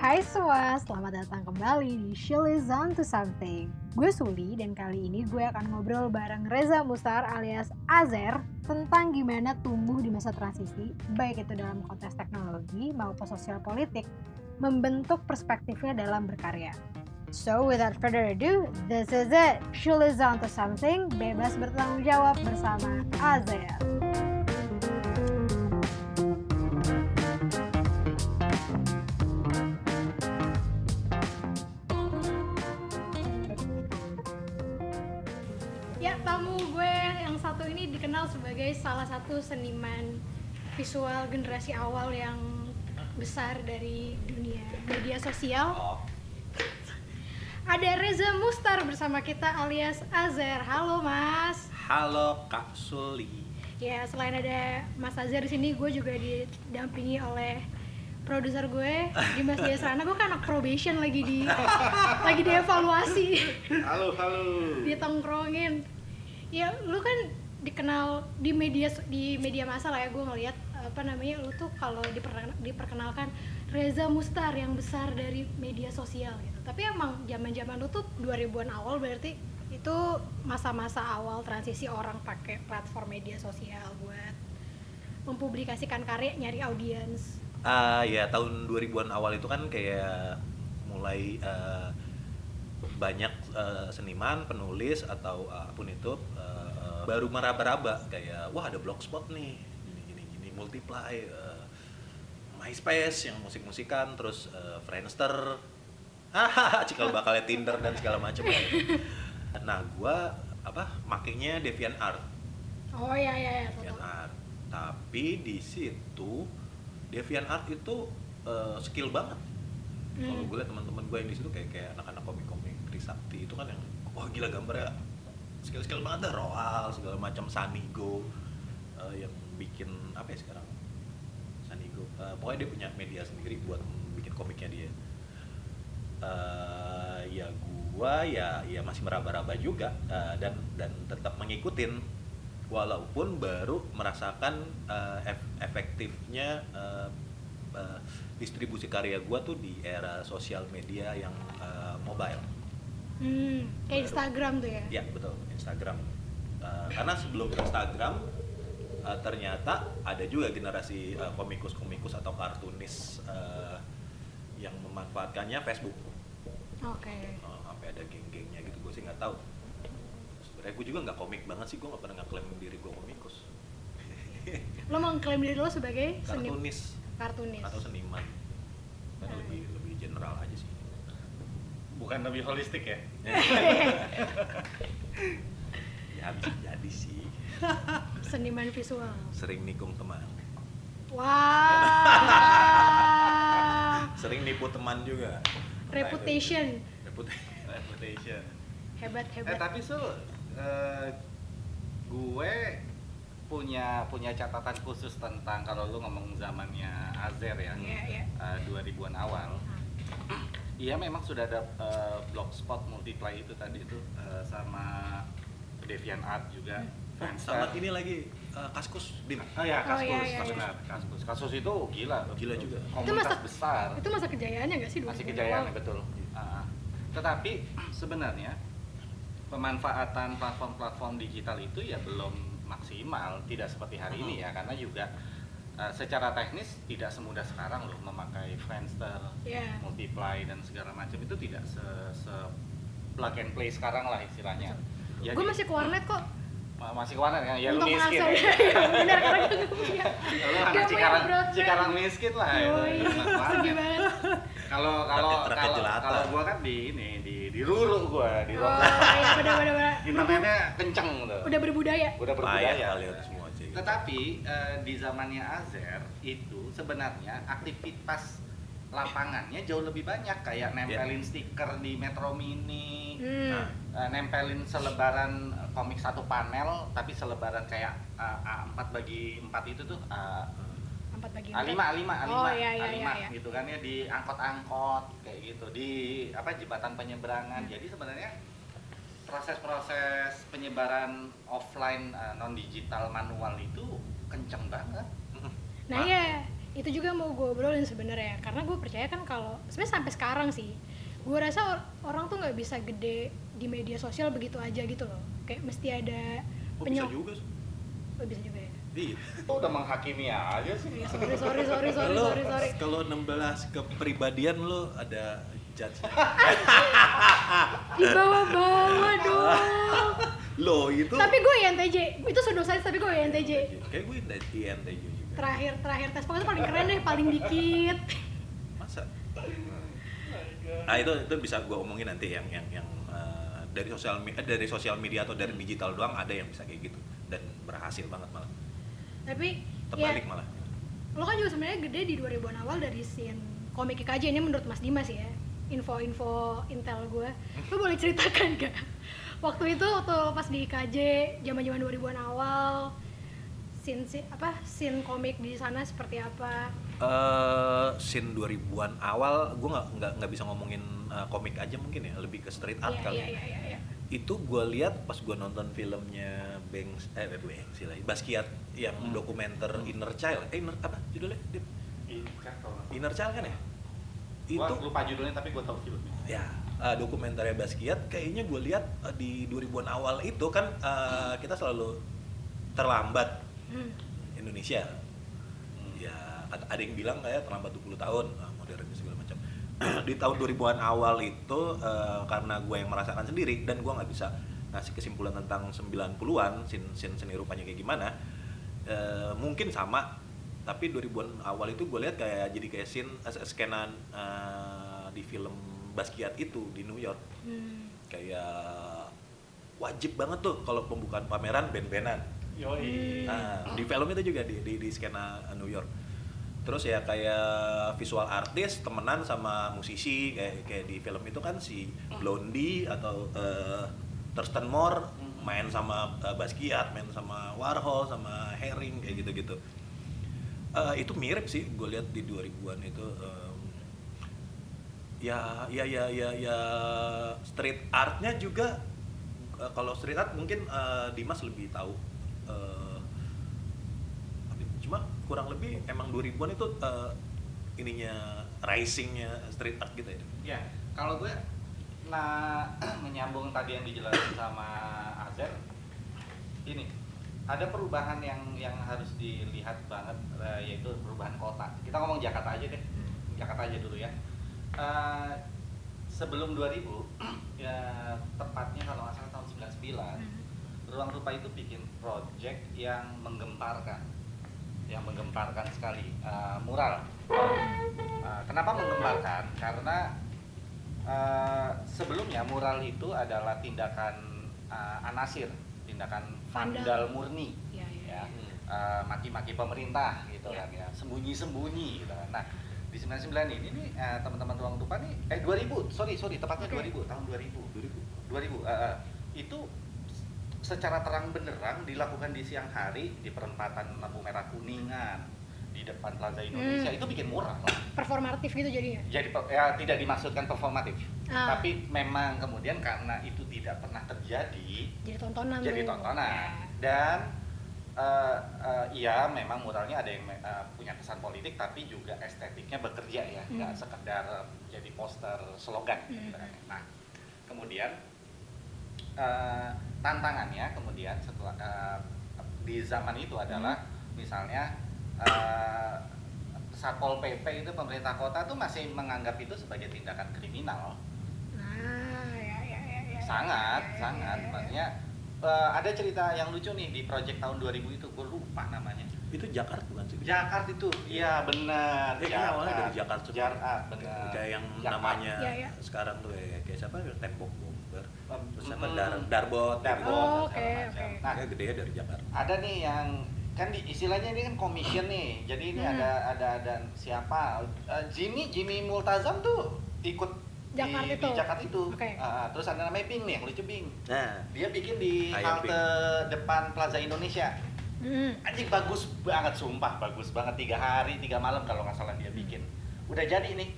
Hai semua, selamat datang kembali di Shilly's On to Something. Gue Suli dan kali ini gue akan ngobrol bareng Reza Mustar alias Azer tentang gimana tumbuh di masa transisi, baik itu dalam konteks teknologi maupun sosial politik, membentuk perspektifnya dalam berkarya. So without further ado, this is it. Shilly's On to Something, bebas bertanggung jawab bersama Azer. Salah satu seniman visual generasi awal yang besar dari dunia media sosial. Oh, Ada Reza Mustar bersama kita alias Azer. Halo Mas. halo Kak Suli. Ya, selain ada Mas Azer di sini, gue juga didampingi oleh produser gue Dimas Desrana. Gue kan anak probation lagi di lagi dievaluasi. Halo, halo. ditongkrongin ya lu kan dikenal di media di media massa lah ya gue ngeliat apa namanya lu tuh kalau diperkenal- diperkenalkan Reza Mustar yang besar dari media sosial gitu. Tapi emang zaman zaman lu tuh 2000-an awal berarti itu masa-masa awal transisi orang pakai platform media sosial buat mempublikasikan karya nyari audiens. Ah ya tahun 2000-an awal itu kan kayak mulai eh, banyak eh, seniman, penulis atau eh, apa pun itu baru meraba-raba kayak wah ada blogspot nih, gini gini gini multiply eh, MySpace yang musik-musikan terus eh, Friendster. Hahaha cikal bakalnya Tinder dan segala macam. Nah gua apa makainya DeviantArt. Oh iya iya iya DeviantArt. Tapi di situ DeviantArt itu eh, skill banget. Kalau Hmm. gue liat teman-teman gue yang di situ kayak kayak anak-anak komik-komik Trisakti itu kan yang wah gila gambarnya skill-skill dah Roal segala macam Sanigo eh, yang bikin apa ya sekarang? Sanigo Eh, pokoknya dia punya media sendiri buat bikin komiknya dia. Eh, ya gua ya ya masih meraba-raba juga eh, dan dan tetap mengikutin. Walaupun baru merasakan ef- efektifnya eh, eh, distribusi karya gua tuh di era sosial media yang eh, mobile hmm, kayak. Instagram tuh ya? Ya betul Instagram. Eh, karena sebelum Instagram eh, ternyata ada juga generasi eh, komikus-komikus atau kartunis eh, yang memanfaatkannya Facebook. Oke. Oh, sampai ada geng-gengnya gitu gue sih nggak tahu. Sebenarnya gue juga nggak komik banget sih gue nggak pernah ngeklaim diri gue komikus. Lo mengklaim diri lo sebagai kartunis. kartunis. Atau seniman. Hmm. lebih lebih general aja sih bukan lebih holistik ya? Ya bisa jadi sih. Seniman visual. Sering nikung teman. Wah. Sering nipu teman juga. Reputation. Reput- reputation. Hebat eh hebat tapi sul eh, gue punya punya catatan khusus tentang kalau lu ngomong zamannya Azer ya. Iya, iya. eh, 2000-an awal Iya memang sudah ada eh, blogspot multiply itu tadi tuh eh, sama DeviantArt juga. Oh, sama ini lagi eh, kaskus Oh ya, Oh, Kaskus, iya, iya, iya. benar, Kaskus. Kasus itu gila. Gila juga. Itu Komunitas masa- besar. itu masa kejayaannya nggak sih Masih 2000 kejayaan awal? betul. Ah, tetapi sebenarnya pemanfaatan platform-platform digital itu ya belum maksimal, tidak seperti hari ini ya, karena juga uh, secara teknis tidak semudah sekarang loh memakai Friendster, Iya. Multiply dan segala macam itu tidak se, se plug and play sekarang lah istilahnya. Jadi, gue masih ke warnet kok ma- masih ke mana kan? Ya lu untuk miskin. mengakses ya. benar karena gue punya Lu anak Cikarang, miskin lah itu. Yoi, sedih banget Kalau kalau kalau gua kan di ini di di Ruru gua di oh Ruru. iya benar benar benar Internetnya kenceng tuh. udah berbudaya Udah berbudaya. kalian semua sih Tetapi eh, di zamannya Azer itu sebenarnya aktivitas lapangannya jauh lebih banyak kayak nempelin stiker di Metro Mini, hmm. Nah. eh, nempelin selebaran komik satu panel tapi selebaran kayak eh, A4 bagi 4 itu tuh eh, empat bagi A5 empat. A5 A5 Oh, iya, iya, A5 iya, iya. gitu kan ya di angkot-angkot kayak gitu di apa jembatan penyeberangan. Hmm. Jadi sebenarnya proses-proses penyebaran offline non digital manual itu kenceng banget. nah iya itu juga mau gue obrolin sebenarnya karena gue percaya kan kalau sebenarnya sampai sekarang sih gue rasa or- orang tuh nggak bisa gede di media sosial begitu aja gitu loh kayak mesti ada Oh, bisa juga. Oh, bisa juga ya Iya. Lo udah menghakimi aja sih. Iya, sorry sorry sorry sorry sorry sorry kalau 16 kepribadian lo ada judge. Di bawah-bawah dong. Lo itu tapi gue INTJ itu sudah saya tapi gue INTJ kayak gue INTJ juga. Terakhir terakhir tes. Pokoknya paling keren deh paling dikit. Masa? Nah itu itu bisa gue omongin nanti yang yang yang eh, dari sosial media dari sosial media atau dari digital doang ada yang bisa kayak gitu. Dan berhasil banget malah. Tapi terbalik ya malah. lo kan juga sebenarnya gede di 2000-an awal dari scene komik IKJ ini menurut Mas Dimas ya info-info intel gue lo boleh ceritakan gak waktu itu waktu pas di IKJ zaman-zaman 2000-an awal scene, scene apa scene komik di sana seperti apa eh scene 2000-an awal gue nggak nggak nggak bisa ngomongin eh, komik aja mungkin ya lebih ke street art Iya, kali iya, ya. iya, iya, iya. itu gue lihat pas gue nonton filmnya Banks eh Banks sih Basquiat yang Hmm. dokumenter Inner Child eh inner apa judulnya? Inner Child kan ya Gua itu lupa judulnya tapi gua tahu filmnya. ya eh, dokumenternya Basquiat kayaknya gue lihat eh, di 2000-an awal itu kan eh, kita selalu terlambat Hmm. Indonesia ya ada ada yang bilang kayak terlambat 20 tahun ah, modern segala macam di tahun 2000-an awal itu eh, karena gue yang merasakan sendiri dan gue nggak bisa ngasih kesimpulan tentang 90-an sin sin seni rupanya kayak gimana eh, mungkin sama tapi 2000-an awal itu gue lihat kayak jadi kayak scene eh, skena eh, di film Basquiat itu di New York Hmm. kayak wajib banget tuh kalau pembukaan pameran band-bandan Yoi. Nah, di film itu juga di, di, di skena New York. Terus ya kayak visual artis temenan sama musisi kayak kayak di film itu kan si Blondie atau eh, Thurston Moore main sama eh, Basquiat, main sama Warhol, sama Herring kayak gitu-gitu. Eh, itu mirip sih gue lihat di 2000-an itu em, ya ya ya ya ya street artnya juga eh, kalau street art mungkin eh, Dimas lebih tahu. Eh, cuma kurang lebih emang 2000-an itu eh, ininya risingnya street art gitu ya? Ya, kalau gue nah menyambung tadi yang dijelasin sama Azer ini ada perubahan yang yang harus dilihat banget eh, yaitu perubahan kota. Kita ngomong Jakarta aja deh. Jakarta aja dulu ya. Eh, sebelum 2000 ya tepatnya kalau nggak salah tahun 99 Hmm. Ruang Rupa itu bikin project yang menggemparkan yang menggemparkan sekali eh, mural. Eh, kenapa menggemparkan? Karena eh, sebelumnya mural itu adalah tindakan eh, anasir, tindakan Vandal. vandal murni, Iya, iya, ya, iya. Eh, maki-maki pemerintah gitu Ya. kan ya, sembunyi-sembunyi gitu kan. Nah di 99 ini nih eh, teman-teman Ruang Rupa nih, eh 2000, sorry sorry tepatnya Oke. 2000 tahun 2000. 2000 2000 eh, eh, itu secara terang benderang dilakukan di siang hari di perempatan lampu merah kuningan di depan Plaza Indonesia Hmm. itu bikin murah performatif gitu jadinya jadi ya tidak dimaksudkan performatif Ah. tapi memang kemudian karena itu tidak pernah terjadi jadi tontonan jadi tontonan Ya. dan eh, iya memang muralnya ada yang eh, punya kesan politik tapi juga estetiknya bekerja ya Hmm. nggak sekedar jadi poster slogan Hmm. gitu kan. nah kemudian eh, tantangannya kemudian setelah eh, di zaman itu adalah misalnya eh, satpol pp itu pemerintah kota tuh masih menganggap itu sebagai tindakan kriminal nah ya ya ya, ya sangat ya, ya, sangat ya, ya. maksudnya eh, ada cerita yang lucu nih di project tahun 2000 itu gue lupa namanya itu Jakarta bukan sih Jakarta itu iya benar Eh, kan awalnya dari Jakarta. Jakarta benar kayak yang Jakarta. namanya Iya, iya. sekarang tuh kayak, kayak siapa tembok bomber terus Mm, apa dar darbot Darbot, gitu. Oh, segala oke, macam. oke. nah gede dari Jakarta ada nih yang kan di, istilahnya ini kan commission nih. Jadi ini Hmm. ada ada ada siapa? Eh, Jimmy Jimmy Multazam tuh ikut Jakarta di, itu. di Jakarta itu. Oke. Ah, terus ada namanya Bing nih yang lucu Bing nah. Dia bikin di Ayam halte depan Plaza Indonesia. Hmm. Anjing bagus banget sumpah bagus banget. Tiga hari tiga malam kalau nggak salah dia bikin. Udah jadi nih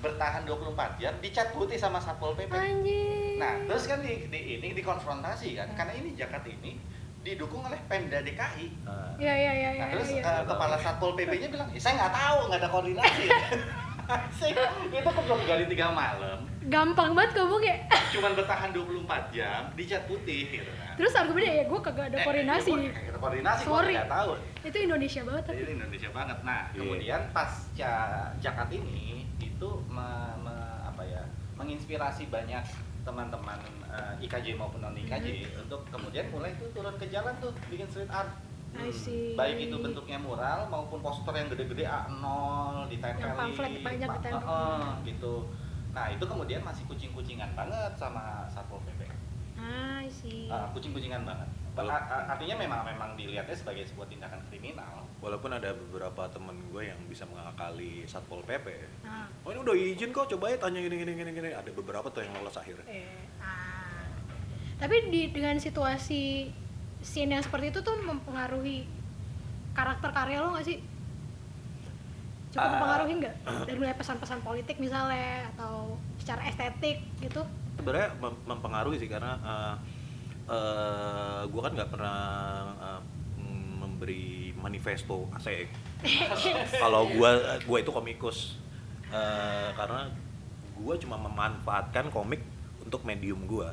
bertahan 24 jam dicat putih sama satpol pp anjing. Nah terus kan di, di ini dikonfrontasi kan. Karena ini Jakarta ini didukung oleh Pemda DKI. Ah. Iya iya iya iya. Nah, terus iya. eh, kepala satpol pp-nya bilang, "Eh, saya nggak tahu, nggak ada koordinasi. Itu kebun gali tiga malam, Gampang banget kamu kayak. cuman bertahan 24 jam di cat putih gitu kan. Terus argumennya ya gue kagak ada Eh, koordinasi. ya kagak ada koordinasi, Sorry. nggak tahu. Itu Indonesia banget tapi. Jadi Indonesia banget. Nah, Iya. kemudian pasca Jakarta ini itu me- me- apa ya, menginspirasi banyak teman-teman eh, IKJ maupun non IKJ Hmm. untuk kemudian mulai tuh turun ke jalan tuh bikin street art. I see. Baik itu bentuknya mural maupun poster yang gede-gede A0 ditempelin. Yang pamflet banyak Pa- ditempel. Heeh, gitu. Nah, itu kemudian masih kucing-kucingan banget sama Satpol PP. I see. Ah, kucing-kucingan banget. Artinya memang memang dilihatnya sebagai sebuah tindakan kriminal. Walaupun ada beberapa temen gue yang bisa mengakali satpol pp. Nah, Oh ini udah izin kok, coba ya tanya gini gini gini gini. Ada beberapa tuh yang lolos akhirnya. eh, ah. Tapi di dengan situasi scene yang seperti itu tuh mempengaruhi karakter karya lo gak sih? Cukup Ah. mempengaruhi nggak? Dari mulai pesan-pesan politik misalnya atau secara estetik gitu? Sebenarnya mem- mempengaruhi sih karena uh, uh, gue kan nggak pernah uh, memberi manifesto asik. Kalau gue gue itu komikus Uh, karena gue cuma memanfaatkan komik untuk medium gue.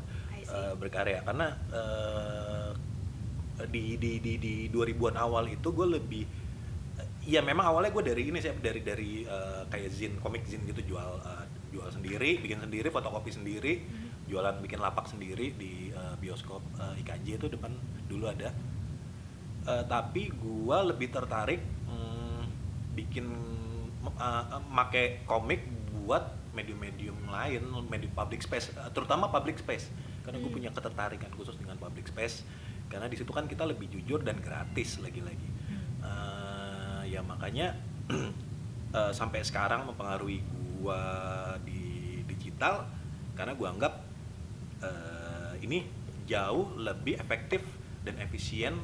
Uh, berkarya. Karena uh, di di di di 2000-an awal itu gue lebih Iya memang awalnya gue dari ini sih dari dari uh, kayak zin komik zin gitu jual uh, jual sendiri bikin sendiri fotokopi sendiri jualan bikin lapak sendiri di uh, bioskop uh, IKJ itu depan dulu ada. Uh, tapi gue lebih tertarik mm, bikin uh, uh, make komik buat medium-medium lain medium public space uh, terutama public space karena gue Hmm. punya ketertarikan khusus dengan public space karena di situ kan kita lebih jujur dan gratis lagi-lagi Eh, ya makanya eh, sampai sekarang mempengaruhi gua di digital karena gua anggap eh, ini jauh lebih efektif dan efisien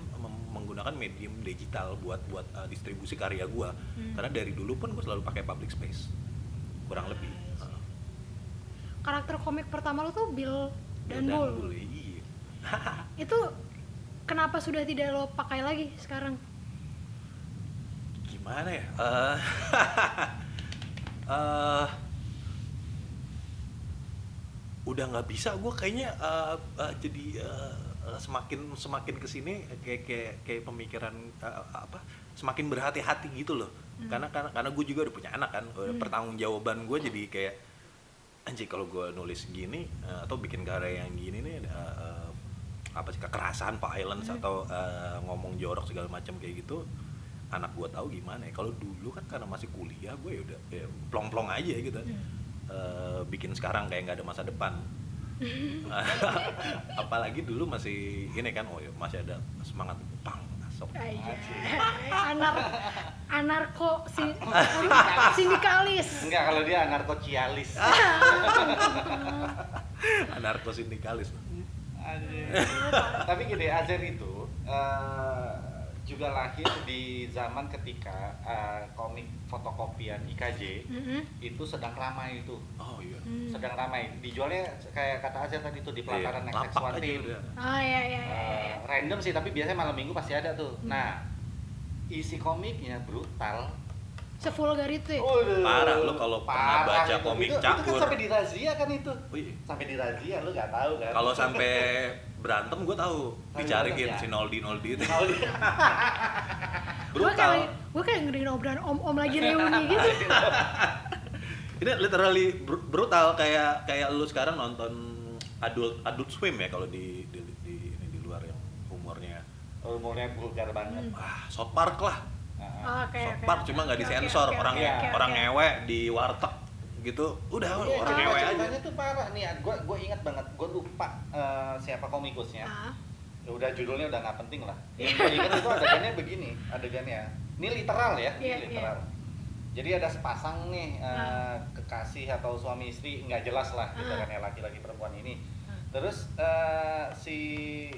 menggunakan medium digital buat buat eh, distribusi karya gua Hmm. karena dari dulu pun gua selalu pakai public space kurang lebih. Eh, Karakter komik pertama lo tuh Bill dan, dan. Bull, iya. Itu kenapa sudah tidak lo pakai lagi sekarang? gimana ya Eh, eh, udah nggak bisa gue kayaknya eh, eh, jadi eh, semakin semakin ke sini kayak kayak kayak pemikiran eh, apa semakin berhati-hati gitu loh Hmm. karena karena karena gue juga udah punya anak kan Hmm. pertanggungjawaban gue jadi kayak anjing kalau gue nulis gini eh, atau bikin karya yang gini nih eh, eh, apa sih kekerasan violence Hmm. atau eh, ngomong jorok segala macam kayak gitu anak gue tahu gimana ya. Kalau dulu kan karena masih kuliah gue ya udah ya, plong-plong aja gitu. Eh, bikin sekarang kayak nggak ada masa depan. Apalagi dulu masih ini kan oh ya masih ada semangat pang Aja. Anar anarko si, Sindikalis. Enggak, kalau dia anarkocialis. anarko sindikalis Tapi gini, Azer itu eh, juga lahir di zaman ketika eh, komik fotokopian IKJ Mm-mm. itu sedang ramai itu, oh iya Hmm. sedang ramai. Dijualnya kayak kata Azer tadi itu di pelataran Iya, lapak XX1 aja Team. Oh iya iya iya. Iya. random sih, tapi biasanya malam minggu pasti ada tuh. Hmm. Nah, isi komiknya brutal. Sevulgar itu ya? Waduh, Parah, lu kalau pernah baca itu. komik itu, itu kan cakur. sampai dirazia kan itu. Oh iya. Sampai dirazia lu nggak tahu kan? kalau sampai berantem gue tahu Sampai dicariin berantem, ya? si Noldi Noldi itu brutal kayak gue kayak ngedengerin obrolan om-om lagi reuni gitu. ini literally br- brutal kayak kayak lu sekarang nonton adult adult swim ya kalau di di, di, ini di luar yang humornya umurnya vulgar banget. Hmm. wah South Park lah Nah, Oke South oke. Park cuma nggak Oke, disensor oke, orang oke, oke, orang oke. ngewe di warteg gitu udah Iya, orang ngewe aja ceritanya tuh parah nih. Gue gue ingat banget. Gue lupa eh, siapa komikusnya. Ah, Ya udah judulnya udah nggak penting lah. Yang gue ingat itu adegannya begini, adegannya. Ini literal ya, ini Iya, literal. Jadi ada sepasang nih eh, Ah. kekasih atau suami istri nggak jelas lah gitu Ah. kan ya laki-laki perempuan ini. Ah. Terus eh, si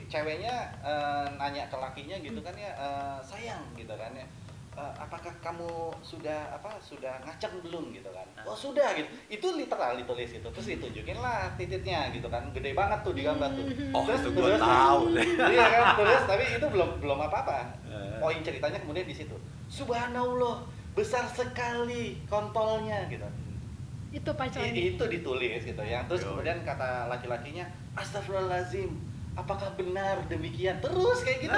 ceweknya eh, nanya ke lakinya gitu kan ya, eh, sayang gitu kan ya. "Eh, apakah kamu sudah apa sudah ngaceng belum gitu kan? Oh sudah gitu. Itu literal ditulis gitu. Terus ditunjukin lah titiknya gitu kan. Gede banget tuh di gambar tuh. Oh, Terus itu gua terus- tahu iya kan? Terus tapi itu belum belum apa apa Eh. poin ceritanya kemudian di situ. Subhanallah besar sekali kontolnya gitu. Itu pacarnya. Itu ditulis gitu ya. Terus Yoi. kemudian kata laki-lakinya astagfirullahalazim apakah benar demikian? Terus kayak gitu.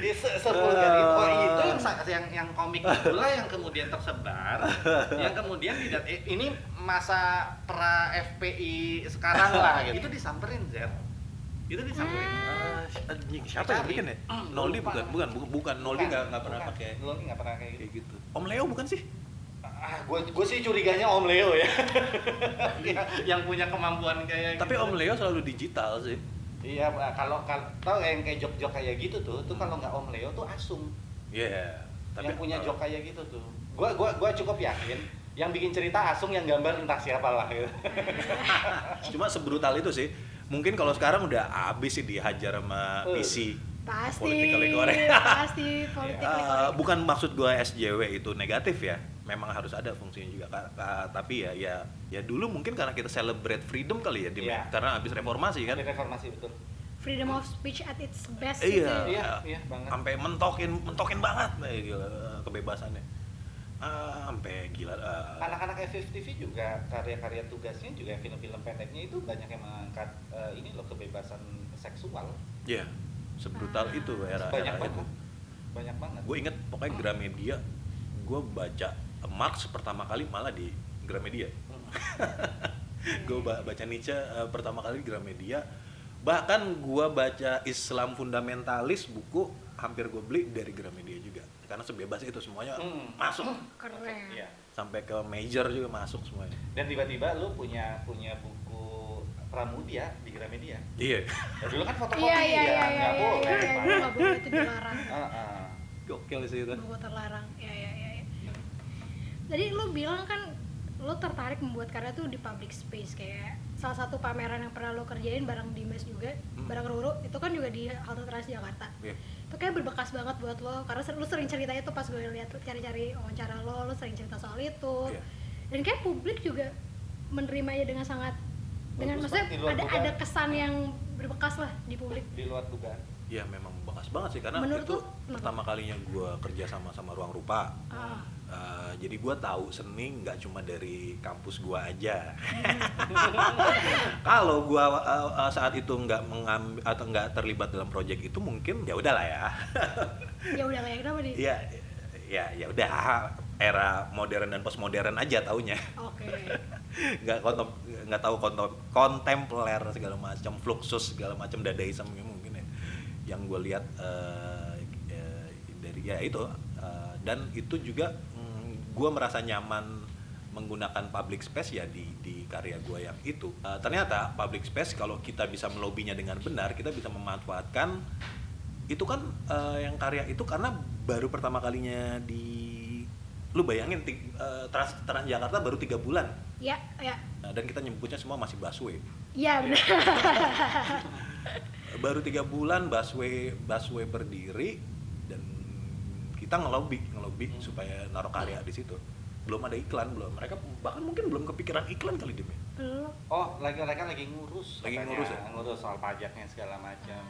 Di se- sevulgar itu oh itu yang sa- yang yang komik itulah yang kemudian tersebar yang kemudian tidak eh, ini masa pra FPI sekarang lah gitu. Itu disamperin Zer. Itu disamperin. Ah, anjing, siapa yang bikin ya? Hmm, Noldi lupa. bukan, bukan, bukan. Noldi Bukan, nggak nggak pernah pakai Noldi nggak pernah kayak gitu. kayak gitu. Om Leo bukan sih? Ah gue gue sih curiganya Om Leo ya yang, punya kemampuan kayak Tapi gitu. Om Leo selalu digital sih. Iya, Pak. kalau kalau tau yang kayak jok-jok kayak gitu tuh, tuh kalau nggak Om Leo tuh Asung Iya. Tapi yang punya jok kayak gitu tuh. Gua gua gua cukup yakin yang bikin cerita Asung yang gambar entah siapa lah gitu. Cuma sebrutal itu sih. Mungkin kalau sekarang udah habis sih dihajar sama Eh. PC. Pasti. Politically correct. Pasti politik Eh, bukan maksud gua SJW itu negatif ya. Memang harus ada fungsinya juga. Ka- ka- tapi ya ya ya dulu mungkin karena kita celebrate freedom kali ya, ya. Iya. karena habis reformasi kan. Reformasi betul. Freedom of speech at its best Iya. gitu. Iya, iya banget. Sampai mentokin mentokin banget eh, gila, eh, kebebasannya. Ah, sampai gila. eh, Anak-anak FFTV juga karya-karya tugasnya juga film-film pendeknya itu banyak yang mengangkat eh, ini loh kebebasan seksual. Iya, sebrutal Ah. itu era Banyak era itu. banget. Banyak banget. Gue inget pokoknya Gramedia, gue baca Marx pertama kali malah di Gramedia. Hmm. gue baca Nietzsche eh, pertama kali di Gramedia. Bahkan gue baca Islam fundamentalis buku hampir gue beli dari Gramedia juga. Karena sebebas itu semuanya Hmm. masuk. Keren. Iya. Sampai ke major juga masuk semuanya. Dan tiba-tiba lu punya punya buku Pramudia di Gramedia. Iya. Ya, dulu kan fotokopi Iya iya ya, iya iya. nggak iya, boleh. iya, Pak. Itu nggak boleh itu dilarang. Ah, ah. Gokil sih itu. Buku terlarang. Iya iya iya. iya. Jadi lu bilang kan lu tertarik membuat karya tuh di public space kayak salah satu pameran yang pernah lu kerjain bareng Dimas juga, Hmm. bareng Ruru itu kan juga di halte Transjakarta. Iya. Itu kayak berbekas banget buat lo karena lu sering cerita itu pas gue lihat cari-cari wawancara lo, lu sering cerita soal itu. Iya. Dan kayak publik juga menerimanya dengan sangat dengan Bagus maksudnya di luar ada dugaan. ada kesan yang berbekas lah di publik. Di luar dugaan. Ya memang bekas banget sih karena Menurut itu kenapa? pertama kalinya gue kerja sama sama ruang rupa. Ah. Uh, jadi gue tahu seni nggak cuma dari kampus gue aja. Kalau gue saat itu nggak mengambil atau nggak terlibat dalam proyek itu mungkin ya udahlah ya. ya udah kayak kenapa nih? ya ya ya udah era modern dan postmodern aja taunya. Oke. nggak kontem nggak tahu kontem kontempler segala macam fluxus segala macam dadaism mungkin ya yang gue lihat eh, eh, dari ya itu eh, dan itu juga gue merasa nyaman menggunakan public space ya di di karya gue yang itu Eh, ternyata public space kalau kita bisa melobinya dengan benar kita bisa memanfaatkan itu kan eh, yang karya itu karena baru pertama kalinya di lu bayangin eh, trans Transjakarta baru tiga bulan Ya, ya. Nah, dan kita nyebutnya semua masih busway. Iya benar. Baru tiga bulan busway busway berdiri kita ngelobi ngelobi Hmm. supaya naruh karya di situ. Belum ada iklan belum. Mereka bahkan mungkin belum kepikiran iklan kali demi. Belum. Oh, lagi mereka lagi ngurus. Lagi katanya. ngurus ya? Ngurus soal pajaknya segala macam.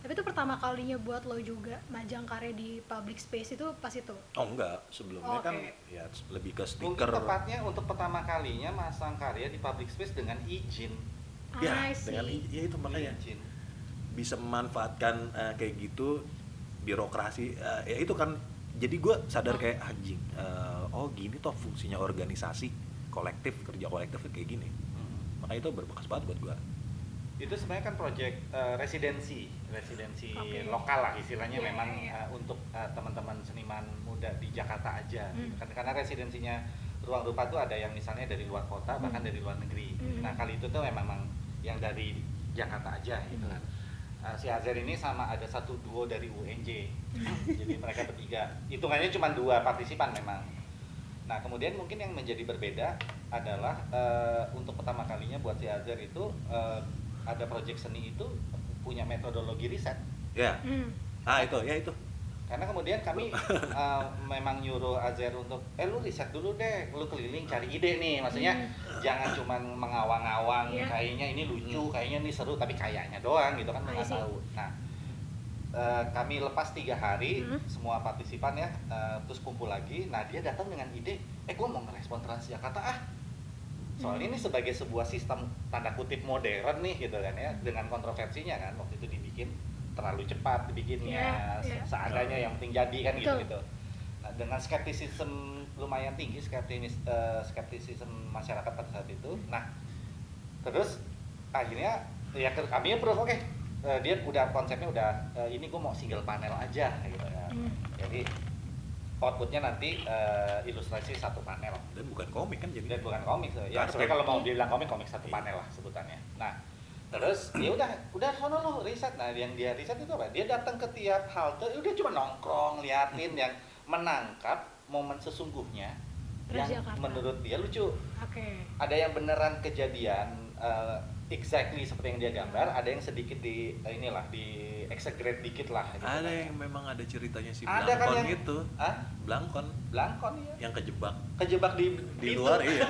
Tapi itu pertama kalinya buat lo juga majang karya di public space itu pas itu. Oh enggak, sebelumnya Oke. kan ya lebih ke Mungkin stiker. tepatnya untuk pertama kalinya masang karya di public space dengan izin. Ya, I see. dengan ya itu makanya Izin. bisa memanfaatkan eh, kayak gitu birokrasi eh, ya itu kan jadi gue sadar kayak anjing eh, oh gini toh fungsinya organisasi kolektif kerja kolektif kayak gini Hmm. makanya itu berbekas banget buat gue Itu sebenarnya kan proyek eh, residensi, residensi Oke. lokal lah istilahnya Iya, memang iya, iya. eh, untuk eh, teman-teman seniman muda di Jakarta aja. Hmm. gitu kan. Karena residensinya ruang rupa tuh ada yang misalnya dari luar kota bahkan Hmm. dari luar negeri. Hmm. Nah kali itu tuh memang yang dari Jakarta aja gitu kan. Eh, si Azer ini sama ada satu duo dari UNJ. Jadi mereka bertiga. Hitungannya cuma dua partisipan memang. Nah kemudian mungkin yang menjadi berbeda adalah eh, untuk pertama kalinya buat si Azer itu eh, ada proyek seni itu punya metodologi riset. ya Hmm. ah itu ya itu karena kemudian kami uh, memang nyuruh Azer untuk eh lu riset dulu deh lu keliling cari ide nih. Maksudnya jangan cuman mengawang-awang Iya. kayaknya ini lucu kayaknya ini seru tapi kayaknya doang gitu kan I nggak tahu. Nah eh, kami lepas tiga hari Hmm. semua partisipan ya eh, terus kumpul lagi. Nah dia datang dengan ide eh gua mau ngerespon Transjakarta ah. Soalnya Hmm. ini sebagai sebuah sistem tanda kutip modern nih gitu kan ya dengan kontroversinya kan waktu itu dibikin terlalu cepat dibikinnya iya. se- seadanya yang penting jadi kan gitu Betul. gitu nah dengan skeptisisme lumayan tinggi skeptimis eh, skeptisisme masyarakat pada saat itu nah terus akhirnya ya kami approve oke Eh, dia udah konsepnya udah eh, ini gue mau single panel aja gitu ya Hmm. jadi outputnya nanti eh, ilustrasi satu panel dan bukan komik kan jadi dan bukan komik so. ya sebenarnya kalau mau dibilang komik komik satu Iya. panel lah sebutannya nah terus ya udah udah sono lo riset nah yang dia riset itu apa dia datang ke tiap halte udah cuma nongkrong liatin yang menangkap momen sesungguhnya yang Transjakarta. menurut dia lucu Oke. ada yang beneran kejadian eh, exactly seperti yang dia gambar ada yang sedikit di eh, inilah di exaggerate dikit lah gitu ada kan. yang memang ada ceritanya si Ada kan Blankon yang- itu ah Blankon Blankon ya yang kejebak kejebak di di itu. luar iya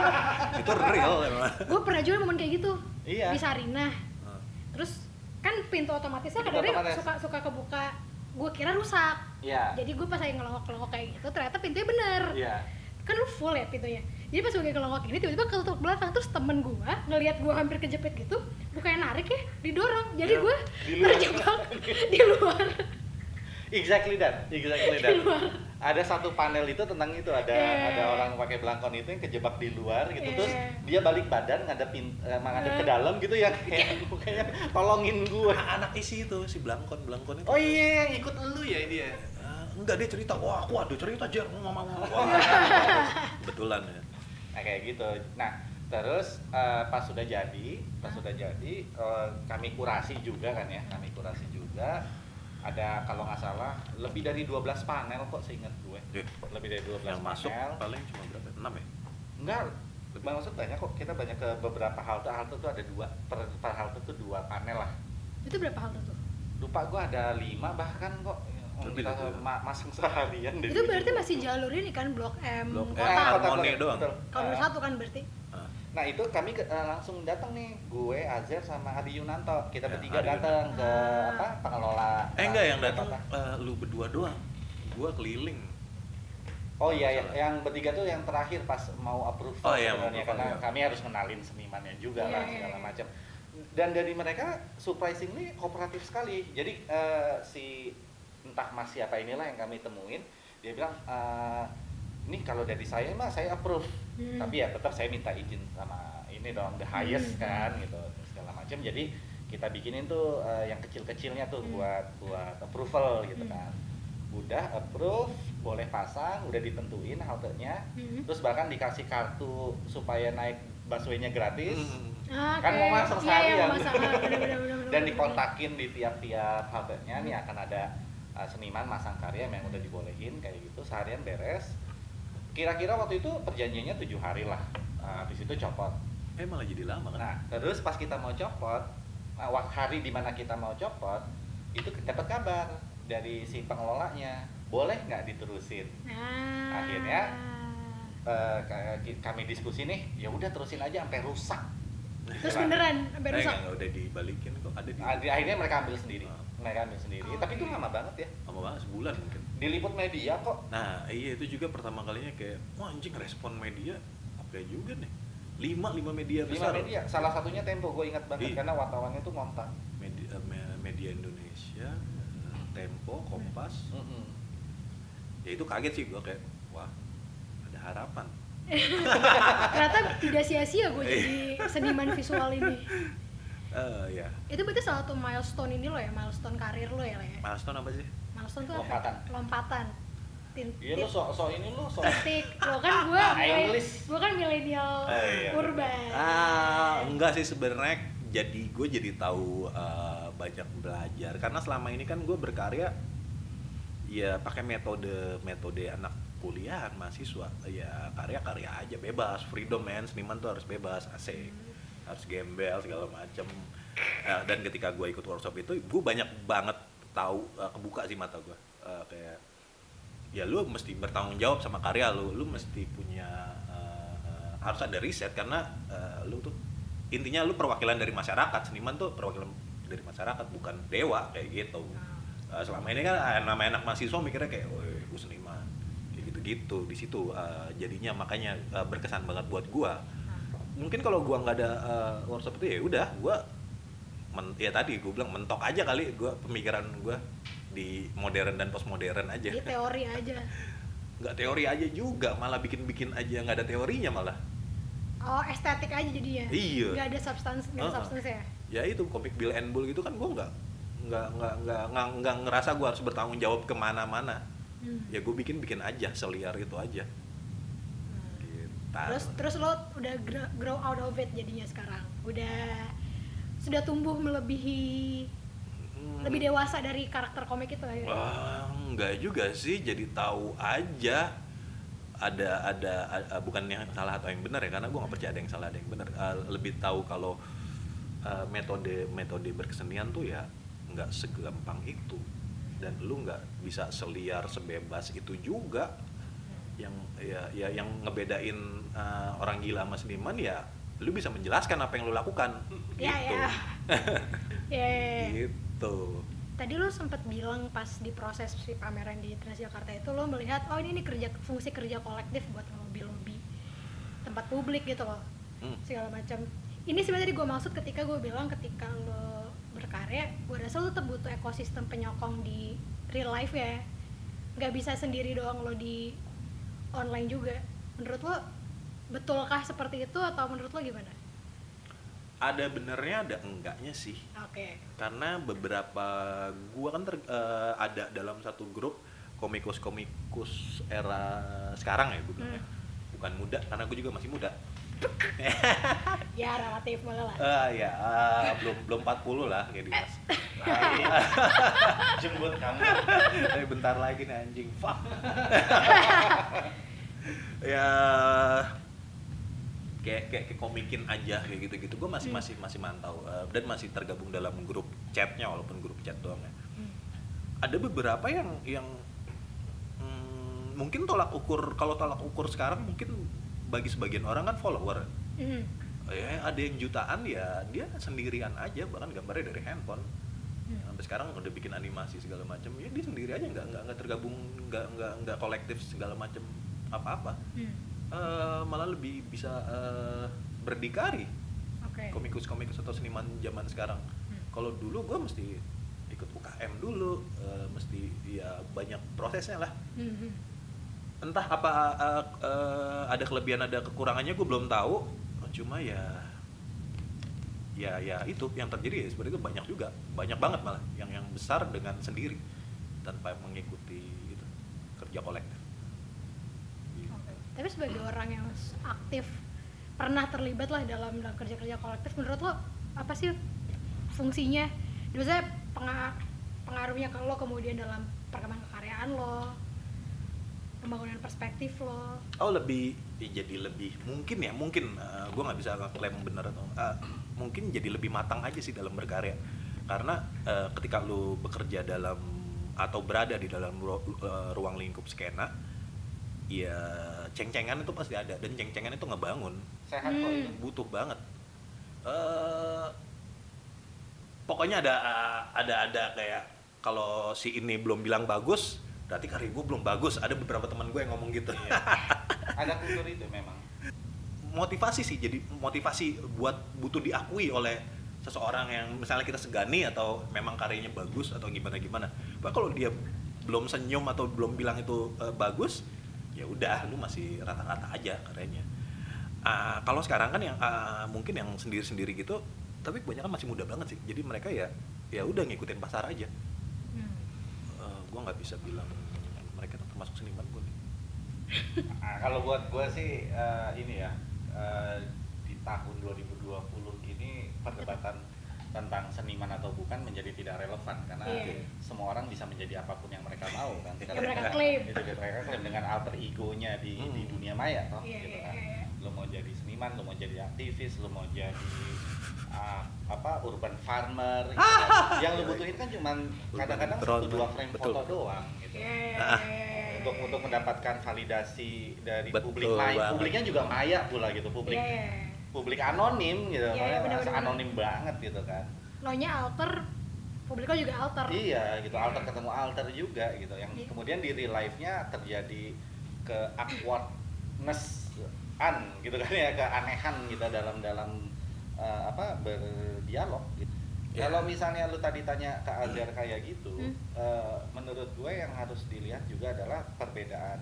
itu real emang Gue pernah juga momen kayak gitu iya di Sarinah. Ah. Terus kan pintu otomatisnya Pintu kadang-kadang otomatis. suka suka kebuka. Gue kira rusak. iya Jadi gue pas lagi ngelongok-ngelongok kayak gitu ternyata pintunya bener. iya Kan lu full ya pintunya. Jadi pas gue ngelongok ini tiba-tiba ketutup belakang. Terus temen gue ngelihat gue hampir kejepit gitu bukannya narik ya didorong. Jadi Ya, gue terjebak di luar. Exactly that, exactly di that. luar. Ada satu panel itu tentang itu ada Yeah. ada orang pakai belangkon itu yang kejebak di luar gitu. Terus Yeah. dia balik badan ngadepin eh, menghadap ke dalam gitu yang kayak kayaknya tolongin gue. anak isi itu si Blankon Blankon itu. Oh iya yang ikut lu ya dia. Ah, enggak dia cerita. Wah aku ada cerita aja mama mama wah betulan ya Nah kayak gitu. Nah terus eh, pas sudah jadi, pas sudah jadi eh, kami kurasi juga kan ya, kami kurasi juga. Ada kalau nggak salah lebih dari 12 panel kok seingat gue. Eh, Lebih dari 12 yang masuk panel. paling cuma berapa enam ya Enggak, maksud banyak kok. Kita banyak ke beberapa halte. Halte tuh ada dua. Per, per halte tuh dua panel lah. itu berapa hal tuh Lupa gua ada lima bahkan kok. Lebih Kita dari itu. ma- masang seharian di itu berarti masih jalur ini kan blok M Blok M, kota Ah, kota Harmoni doang. kalau Ah. satu kan berarti Ah, Nah itu kami ke- eh, langsung datang nih, gue, Azer sama Adi Yunanto, kita Ya, bertiga datang ke Ah. apa pengelola. eh enggak yang datang eh, lu berdua doang gua keliling Oh iya, yang, yang bertiga tuh yang terakhir pas mau approve Oh iya, mau sebenarnya karena iya. kami harus kenalin senimannya juga Iya, lah iya, segala iya. macam. Dan dari mereka surprisingly kooperatif sekali. Jadi eh, si entah mas siapa inilah yang kami temuin, dia bilang eh, ini kalau dari saya mah saya approve. Hmm. Tapi ya tetap saya minta izin sama ini dong the highest Hmm. kan gitu segala macam. Jadi kita bikinin tuh eh, yang kecil-kecilnya tuh Hmm. buat buat approval gitu Hmm. kan. Udah approve, boleh pasang, udah ditentuin haltenya. Hmm. Terus bahkan dikasih kartu supaya naik busway-nya gratis. Hmm. Ah, Kan mau masuk Iya, iya, seharian. bener, bener, Dan dikontakin di tiap-tiap haltenya nih akan ada uh, seniman masang karya yang udah dibolehin kayak gitu seharian beres. Kira-kira waktu itu perjanjiannya tujuh hari lah. Uh, habis itu copot. eh malah jadi lama kan Nah, terus pas kita mau copot, nah, wak- hari di mana kita mau copot, itu dapat kabar dari si pengelolanya, boleh nggak diterusin? Ah. Akhirnya, Eh, kayak ki- kami diskusi nih, ya udah terusin aja sampai rusak. terus beneran sampai eh rusak enggak, udah dibalikin kok ada di Ah, di- Akhirnya mereka ambil sendiri, Ah. Mereka ambil sendiri. Tapi itu lama banget ya. lama banget sebulan mungkin Diliput media kok. Nah, iya itu juga pertama kalinya kayak, wah anjing respon media oke juga nih. Lima, lima media Lima besar. media, salah satunya Tempo, gue ingat banget Iya. karena wartawannya tuh ngontak. Media, eh, me- media Indonesia, eh, Tempo, Kompas. Mm-mm. Ya itu kaget sih gue kayak, wah ada harapan. ternyata tidak sia-sia gue jadi seniman visual ini Ya, itu berarti salah satu milestone ini lo ya milestone karir lo ya Le? milestone apa sih? milestone tuh apa? Lompatan. lompatan Tin- Iya lu tit- so, so ini lu so. titik lo kan gue English. gue kan milenial Ah, iya. urban Ah, enggak sih sebenarnya jadi gue jadi tahu eh, banyak belajar karena selama ini kan gue berkarya ya pakai metode metode anak kuliahan mahasiswa ya karya-karya aja bebas freedom man seniman tuh harus bebas asik harus gembel segala macem. Eh, dan ketika gue ikut workshop itu gue banyak banget tahu eh, kebuka sih mata gue eh, kayak ya lu mesti bertanggung jawab sama karya lu. Lu mesti punya eh, eh, harus ada riset karena eh, lu tuh intinya lu perwakilan dari masyarakat. Seniman tuh perwakilan dari masyarakat bukan dewa kayak gitu. Eh, selama ini kan nama anak mahasiswa mikirnya kayak gue seniman. Kayak gitu-gitu di situ eh, jadinya. Makanya eh, berkesan banget buat gua mungkin kalau gua nggak ada eh, workshop itu ya udah gua men- ya tadi gue bilang mentok aja kali gua pemikiran gua di modern dan postmodern aja Jadi teori aja. nggak teori aja juga malah bikin-bikin aja nggak ada teorinya malah Oh, estetik aja jadinya. Iya. Gak ada substans, gak ada Heeh. substans ya. ya itu komik Bill and Bull gitu kan gua nggak nggak nggak nggak nggak nggak ngerasa gua harus bertanggung jawab ke mana-mana Hmm. ya gue bikin bikin aja seliar itu aja gitu. Terus terus lo udah gr- grow out of it jadinya sekarang. Udah sudah tumbuh melebihi Hmm. lebih dewasa dari karakter komik itu ya. Wah, enggak juga sih, jadi tahu aja ada ada a- bukan yang salah atau yang benar ya karena gue nggak percaya ada yang salah ada yang benar Uh, lebih tahu kalau uh, metode metode berkesenian tuh ya nggak segampang itu dan lu nggak bisa seliar sebebas itu juga yang ya, ya yang ngebedain uh, orang gila sama seniman ya lu bisa menjelaskan apa yang lu lakukan Ya, gitu ya. Ya, ya, ya. gitu Tadi lo sempat bilang pas di proses si pameran di Trans Jakarta itu lo melihat oh ini, ini kerja fungsi kerja kolektif buat ngelobi-lobi tempat publik gitu loh Hmm. segala macam. Ini sebenarnya gue maksud ketika gue bilang ketika lo berkarya, gue rasa lo tetap butuh ekosistem penyokong di real life ya. Gak bisa sendiri doang lo di online juga. Menurut lo betulkah seperti itu atau menurut lo gimana? ada benernya ada enggaknya sih Oke. karena beberapa gua kan ter- eh, ada dalam satu grup komikus-komikus era sekarang ya gue bilangnya bukan muda karena gue juga masih muda Ya relatif malah lah. Ah ya ah, belum belum 40 lah kayak Dimas jemput kamu. Eh, bentar lagi nih anjing. Fuck. Ya kayak kayak, kayak komikin aja kayak gitu gitu gue masih masih masih mantau eh, dan masih tergabung dalam grup chatnya walaupun grup chat doang ya. Hmm. ada beberapa yang yang hmm, mungkin tolak ukur kalau tolak ukur sekarang mungkin bagi sebagian orang kan follower Hmm. ya ada yang jutaan ya dia sendirian aja bahkan gambarnya dari handphone Hmm. sampai sekarang udah bikin animasi segala macam ya dia sendiri aja nggak nggak nggak tergabung nggak nggak nggak kolektif segala macam apa apa Hmm. malah lebih bisa eh, berdikari Oke. komikus-komikus atau seniman zaman sekarang Hmm. kalau dulu gue mesti ikut UKM dulu eh, mesti ya banyak prosesnya lah Hmm, hmm. Entah apa eh, eh, ada kelebihan ada kekurangannya gue belum tahu. Cuma ya ya ya itu yang terjadi ya seperti itu banyak juga. Banyak banget malah yang yang besar dengan sendiri tanpa mengikuti itu kerja kolektif. Gitu. Tapi sebagai orang yang aktif pernah terlibat lah dalam dalam kerja-kerja kolektif, menurut lo apa sih fungsinya? Penga- pengaruhnya lo kemudian dalam perkembangan kekaryaan lo, pembangunan perspektif lo. oh lebih ya jadi lebih mungkin ya mungkin gue nggak bisa klaim benar atau eh, mungkin jadi lebih matang aja sih dalam berkarya karena eh, ketika lu bekerja dalam atau berada di dalam ru- eh, ruang lingkup skena ya ceng-cengan itu pasti ada dan ceng-cengan itu ngebangun sehat kok Hmm. butuh banget eh pokoknya ada ada ada kayak kalau si ini belum bilang bagus berarti karya gue belum bagus. Ada beberapa teman gue yang ngomong gitu. Iya. ada kultur itu memang. Motivasi sih jadi motivasi buat butuh diakui oleh seseorang yang misalnya kita segani atau memang karyanya bagus atau gimana gimana. Bahkan kalau dia belum senyum atau belum bilang itu eh, bagus ya udah lu masih rata-rata aja karyanya Ah, kalau sekarang kan yang ah, mungkin yang sendiri-sendiri gitu tapi kebanyakan masih muda banget sih. Jadi mereka ya ya udah ngikutin pasar aja. Gua nggak bisa bilang mereka termasuk seniman gue Ah, kalau buat gue sih eh, ini ya eh, di tahun 2020 ini perdebatan tentang seniman atau bukan menjadi tidak relevan karena Iya. semua orang bisa menjadi apa pun yang mereka mau kan Yang mereka klaim. itu mereka klaim dengan alter egonya di, di Hmm. dunia maya toh Iya, gitu iya, kan iya. lo mau jadi seniman lo mau jadi aktivis lo mau jadi ah, apa urban farmer gitu kan. yang lu butuhin kan cuman kadang-kadang satu dua frame betul. foto doang gitu Iya, Ah. untuk untuk mendapatkan validasi dari Betul publik lain banget. publiknya juga maya pula gitu publik iya. publik anonim gitu makanya benar, benar, anonim banget gitu kan Lo-nya alter, publiknya juga alter. iya gitu alter ketemu alter juga gitu yang Iya. kemudian di real life-nya terjadi ke awkwardness an gitu kan ya keanehan gitu dalam dalam eh, apa berdialog gitu Ya. kalau misalnya lu tadi tanya ke Azhar kayak gitu Hmm. eh, menurut gue yang harus dilihat juga adalah perbedaan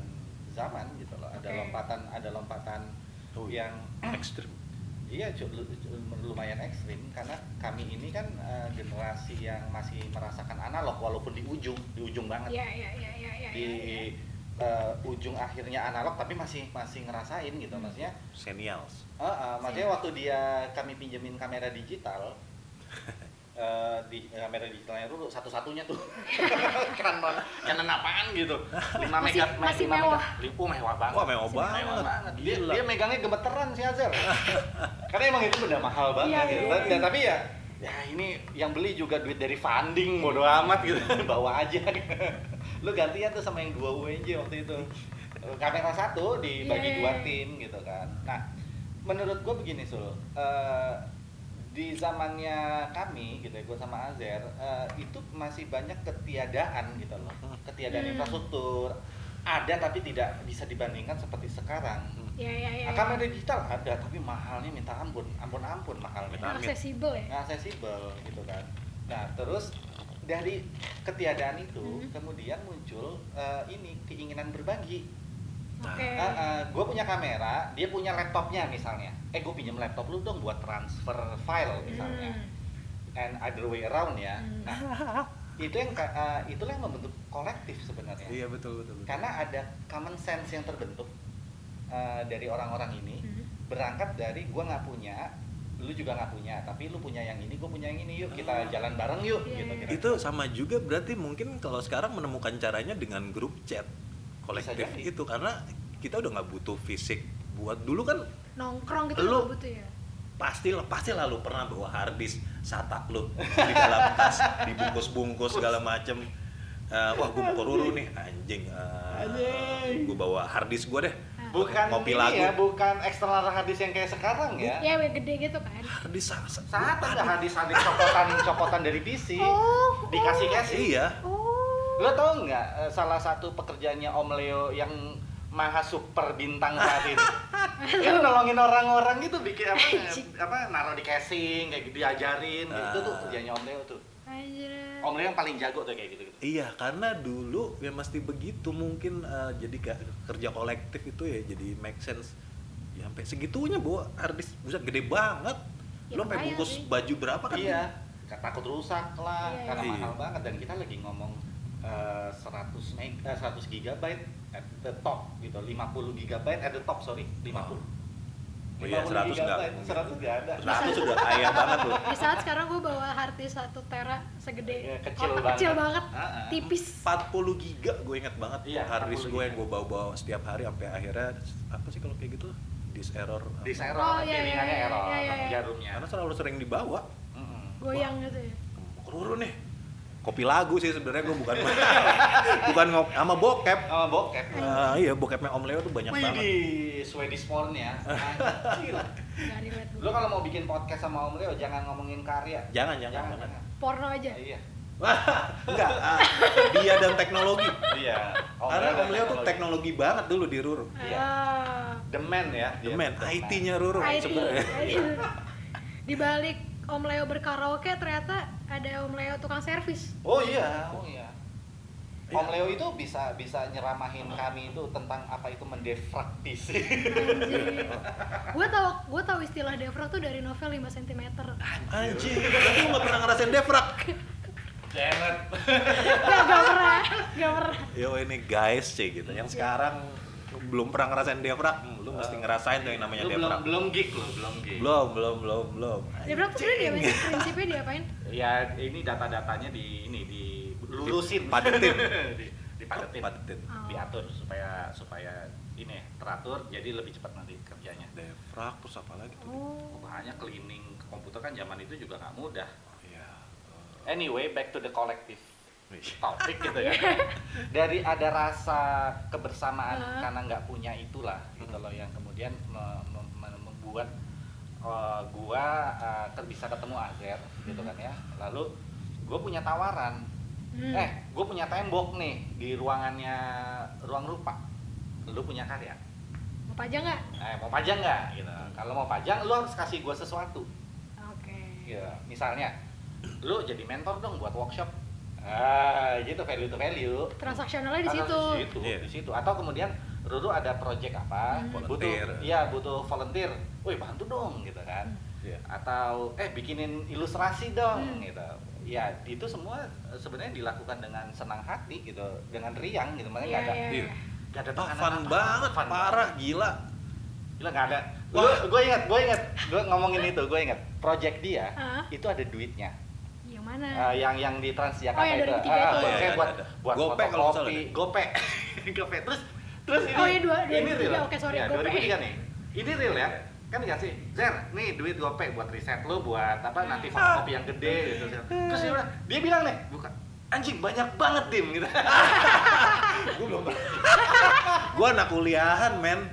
zaman gitu loh ada Oke. lompatan ada lompatan Oh, iya. yang ekstrim Iya, lumayan ekstrim karena kami ini kan eh, generasi yang masih merasakan analog walaupun di ujung, di ujung banget. Iya, iya, iya, iya, iya. Di iya. eh, ujung akhirnya analog tapi masih masih ngerasain gitu maksudnya. senials eh, eh, maksudnya waktu dia kami pinjemin kamera digital eh, di kamera digitalnya dulu satu-satunya tuh Canon Canon apaan gitu 5 Masih- mega masih lima mewah. mega- Li- oh, mewah banget wah mewah banget mewah banget. Dia, dia megangnya gemeteran si Azhar. Karena emang itu benda mahal banget Iya, gitu. iya, Dan- iya. dan tapi ya ya ini yang beli juga duit dari funding bodo amat gitu. Bawa aja. Lu gantian tuh sama yang dua UNJ waktu itu. Kamera satu dibagi Iya, dua iya. tim gitu kan. Nah, menurut gua begini Sul. Eh, di zamannya kami gitu ya, gue sama Azer eh, itu masih banyak ketiadaan gitu loh ketiadaan Hmm. infrastruktur ada tapi tidak bisa dibandingkan seperti sekarang Iya, iya, iya. Nah, kamera digital ada tapi mahalnya minta ampun ampun ampun mahalnya Minta Nggak Amit. Accessible ya. nggak aksesibel gitu kan nah terus dari ketiadaan itu Mhm. kemudian muncul eh, ini keinginan berbagi Oke. gue punya kamera dia punya laptopnya misalnya eh gue pinjam laptop lu dong buat transfer file misalnya Hmm. and other way around ya Hmm. nah itu yang eh, itulah yang membentuk kolektif sebenarnya iya betul betul, betul. karena ada common sense yang terbentuk eh, dari orang-orang ini Hmm. berangkat dari gua nggak punya lu juga nggak punya tapi lu punya yang ini gue punya yang ini yuk kita jalan bareng yuk Iya, gitu iya. kira-kira. itu sama juga berarti mungkin kalau sekarang menemukan caranya dengan grup chat kolektif itu karena kita udah nggak butuh fisik buat dulu kan Nongkrong gitu Lu- nggak butuh ya. pasti lah pasti lah lu pernah bawa harddisk SATA lu di dalam tas dibungkus-bungkus segala macem Eh, wah gue mau nih anjing Eh, Anjing. gue bawa harddisk gue deh bukan ngopi ini lagu ya bukan eksternal hadis yang kayak sekarang ya Ya, yang gede gitu kan. sa- saat ada hadis-hadis copotan copotan dari PC Oh. dikasih kasih iya Oh. lo tau nggak eh, salah satu pekerjaannya Om Leo yang maha super bintang saat ini dia nolongin orang-orang gitu bikin apa apa naruh di casing kayak gitu diajarin gitu. itu tuh Ah. kerjanya Om Leo tuh Anjir. Om Leo yang paling jago tuh kayak gitu gitu Iya, karena dulu ya mesti begitu mungkin eh, jadi kayak kerja kolektif itu ya jadi make sense. Ya sampai segitunya bawa harddisk buset gede banget. Ya, Lo sampai bungkus sih. baju berapa kan? iya takut rusak lah Iya, karena iya. mahal banget dan kita lagi ngomong eh, 100 meg eh, 100 gigabyte at the top gitu 50 gigabyte at the top sorry 50 Oh iya, 50 100 nggak gigabyte, mungkin. 100 nggak ada 100 sudah kaya banget loh. Di saat sekarang gue bawa hard disk 1 tera segede Iya, kecil kotak banget. kecil banget, Ah, ah. tipis. 40 giga gue inget banget Iya, harddisk 40 gue yang gue bawa-bawa setiap hari sampai akhirnya apa sih kalau kayak gitu? Disk error. apa? di error Oh, iya, iya, iya, error iya, iya. jarumnya Karena selalu sering dibawa. Mm-mm. Goyang gitu ya. Mau ke Ruru nih. Kopi lagu sih sebenarnya gue bukan bukan ngop sama bokep. sama bokep Ah, iya bokepnya Om Leo tuh banyak Wih banget. di Swedish porn ya Lo kalau mau bikin podcast sama Om Leo jangan ngomongin karya Jangan, jangan, jangan. Porno aja. Iya Enggak, ah, dia dan teknologi. Iya Karena dan Om Leo tuh teknologi banget dulu di Ruru. Iya. Ah. The man ya The man, The man. IT-nya Ruru IT. sebenarnya. Di balik Om Leo berkaraoke ternyata ada Om Leo tukang servis. Oh iya, oh iya Iya. Om Leo itu bisa bisa nyeramahin kami itu tentang apa itu mendefraktisi. Anjir. gue tau gue tau istilah defrag tuh dari novel 5 cm. Anjing, berarti lu gak pernah ngerasain defrag. Janet. Gak, gak pernah, gak pernah. Yo ini guys sih gitu. Yang sekarang belum pernah ngerasain defrag, hmm, lu mesti ngerasain tuh yang namanya Lu belum defrag. belum gig lo, belum gig. Belum, belum, belum, belum. Defrag tuh sebenarnya dia prinsipnya diapain? Ya ini data-datanya di ini dilurusin, Dipadetin. di, dipadetin, Padetin. Oh. diatur supaya supaya ini teratur jadi lebih cepat nanti kerjanya Defrag terus apa lagi tuh? Oh. makanya cleaning komputer kan zaman itu juga nggak mudah Iya. anyway back to the collective eh, topik gitu ya. Dari ada rasa kebersamaan Heeh. karena nggak punya itulah gitu loh yang kemudian me- me- me- membuat uh, gua uh, ter- bisa ketemu Azer gitu kan ya. Lalu gue punya tawaran. Hmm. eh gue punya tembok nih di ruangannya ruang rupa. Lu punya karya? Mau pajang nggak? eh mau pajang nggak? Gitu. Kalau mau pajang lu harus kasih gue sesuatu. Oke. gitu misalnya lu jadi mentor dong buat workshop ah gitu value to value Transaksionalnya di situ. di situ, Iya. di situ. Atau kemudian Ruru ada project apa, Hmm. butuh iya butuh volunteer. Woi, bantu dong gitu kan. Iya. Atau eh bikinin ilustrasi dong Hmm. gitu. Ya, itu semua sebenarnya dilakukan dengan senang hati gitu, dengan riang gitu. Makanya nggak ada iya, Iya. nggak ada tekanan fun apa-apa. banget, Fun parah, banget. gila. Gila nggak ada. Wah. Gue ingat, gue ingat, gue ngomongin itu, gue ingat. Project dia Hah? itu ada duitnya. Yang mana? Eh, yang yang di Transjakarta Oh, yang itu. 2003 itu. Ah, Iya, kayak ada, buat buat Gopay kalau deh. gopay. gopay. Terus terus ini Oh, iya, dua- ini 2003, real. oke, sorry, Ya, Gopay. 2003 nih. Ini real ya. Kan dikasih, Zer, nih duit gopay buat riset lu buat apa nanti fotokopi yang gede gitu. Terus dia bilang, dia bilang nih, bukan anjing banyak banget tim gitu. Gue belum. gue anak kuliahan, men.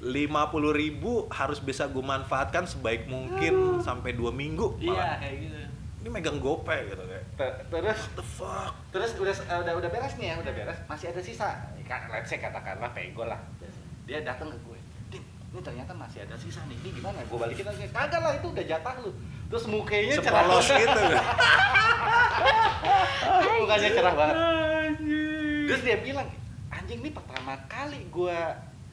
50.000 ribu harus bisa gue manfaatkan sebaik mungkin sampai dua minggu. Iya, kayak gitu. Ini megang gopay gitu kayak. Ter- Terus? What the fuck? terus udah eh, udah udah beres nih ya udah beres. Masih ada sisa. Kan let's say katakanlah pego lah. Dia datang ke gue. Dim, ini ternyata masih ada sisa nih. Ini gimana? Gue balikin aja kagak lah itu udah jatah lu. Terus mukanya cerah. Sepolos gitu. mukanya cerah banget. Terus dia bilang anjing ini pertama kali gue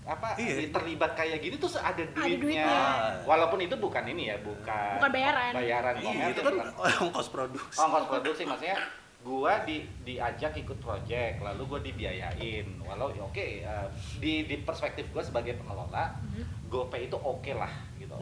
apa Iya. terlibat kayak gini tuh ada duitnya. duitnya. walaupun itu bukan ini ya bukan Bukan bayaran. bayaran Iya, itu kan bukan ongkos produksi. ongkos produksi maksudnya gua di diajak ikut project lalu gua dibiayain walau ya oke eh, di di perspektif gua sebagai pengelola Mhm. GoPay itu oke lah gitu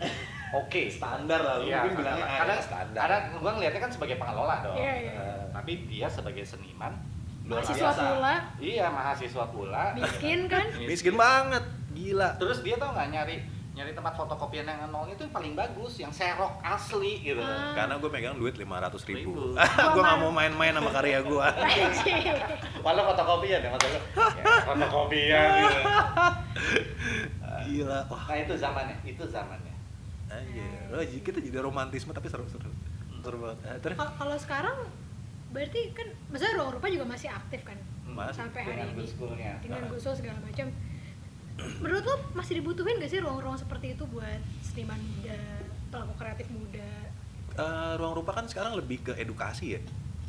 oke Standar lah, lu Iya, mungkin bilangnya karena, karena, standar. karena gua ngeliatnya kan sebagai pengelola dong Iya, iya. Eh, tapi dia sebagai seniman Luar Mahasiswa biasa. pula, iya mahasiswa pula miskin kan? Miskin banget, gila. terus dia tau nggak nyari nyari tempat fotokopian yang nol itu yang paling bagus yang serok asli gitu Ah. Karena gue megang duit 500 ribu. Ribu. gue gak mau main-main sama karya gue. Walau fotokopian ya maksudnya ya, fotokopian gitu Gila, wah. nah itu zamannya itu zamannya Anjir, oh, kita jadi romantisme tapi seru-seru. Seru banget. Eh, terus? Kal- Kalau sekarang berarti kan maksudnya ruang rupa juga masih aktif kan Masih. sampai hari dengan ini dengan Nah. gusul segala macam menurut lo masih dibutuhin gak sih ruang-ruang seperti itu buat seniman muda pelaku kreatif muda Eh, ruang rupa kan sekarang lebih ke edukasi ya,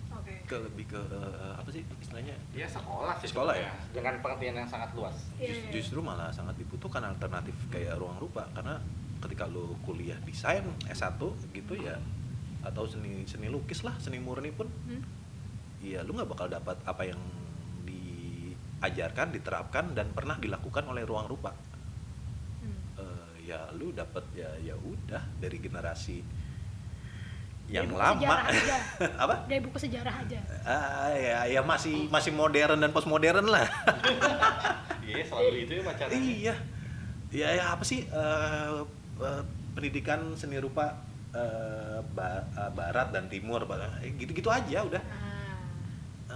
oke ke lebih ke eh, apa sih istilahnya? dia sekolah sih Sekolah ya? dengan pengertian yang sangat luas Iya, Jus- iya. Justru malah sangat dibutuhkan alternatif kayak ruang rupa karena ketika lo kuliah desain S1 gitu ya atau seni seni lukis lah, seni murni pun Hmm? Iya, lu nggak bakal dapat apa yang diajarkan, diterapkan dan pernah dilakukan oleh ruang rupa. Hmm. Eh, ya lu dapat ya ya udah dari generasi Dari yang buku lama. sejarah aja. apa? dari buku sejarah aja Ah, ya ya masih masih modern dan postmodern lah. iya selalu itu ya pacaran iya. Ya ya apa sih eh, eh, pendidikan seni rupa eh, ba- eh, barat dan timur eh, gitu-gitu aja udah. ah.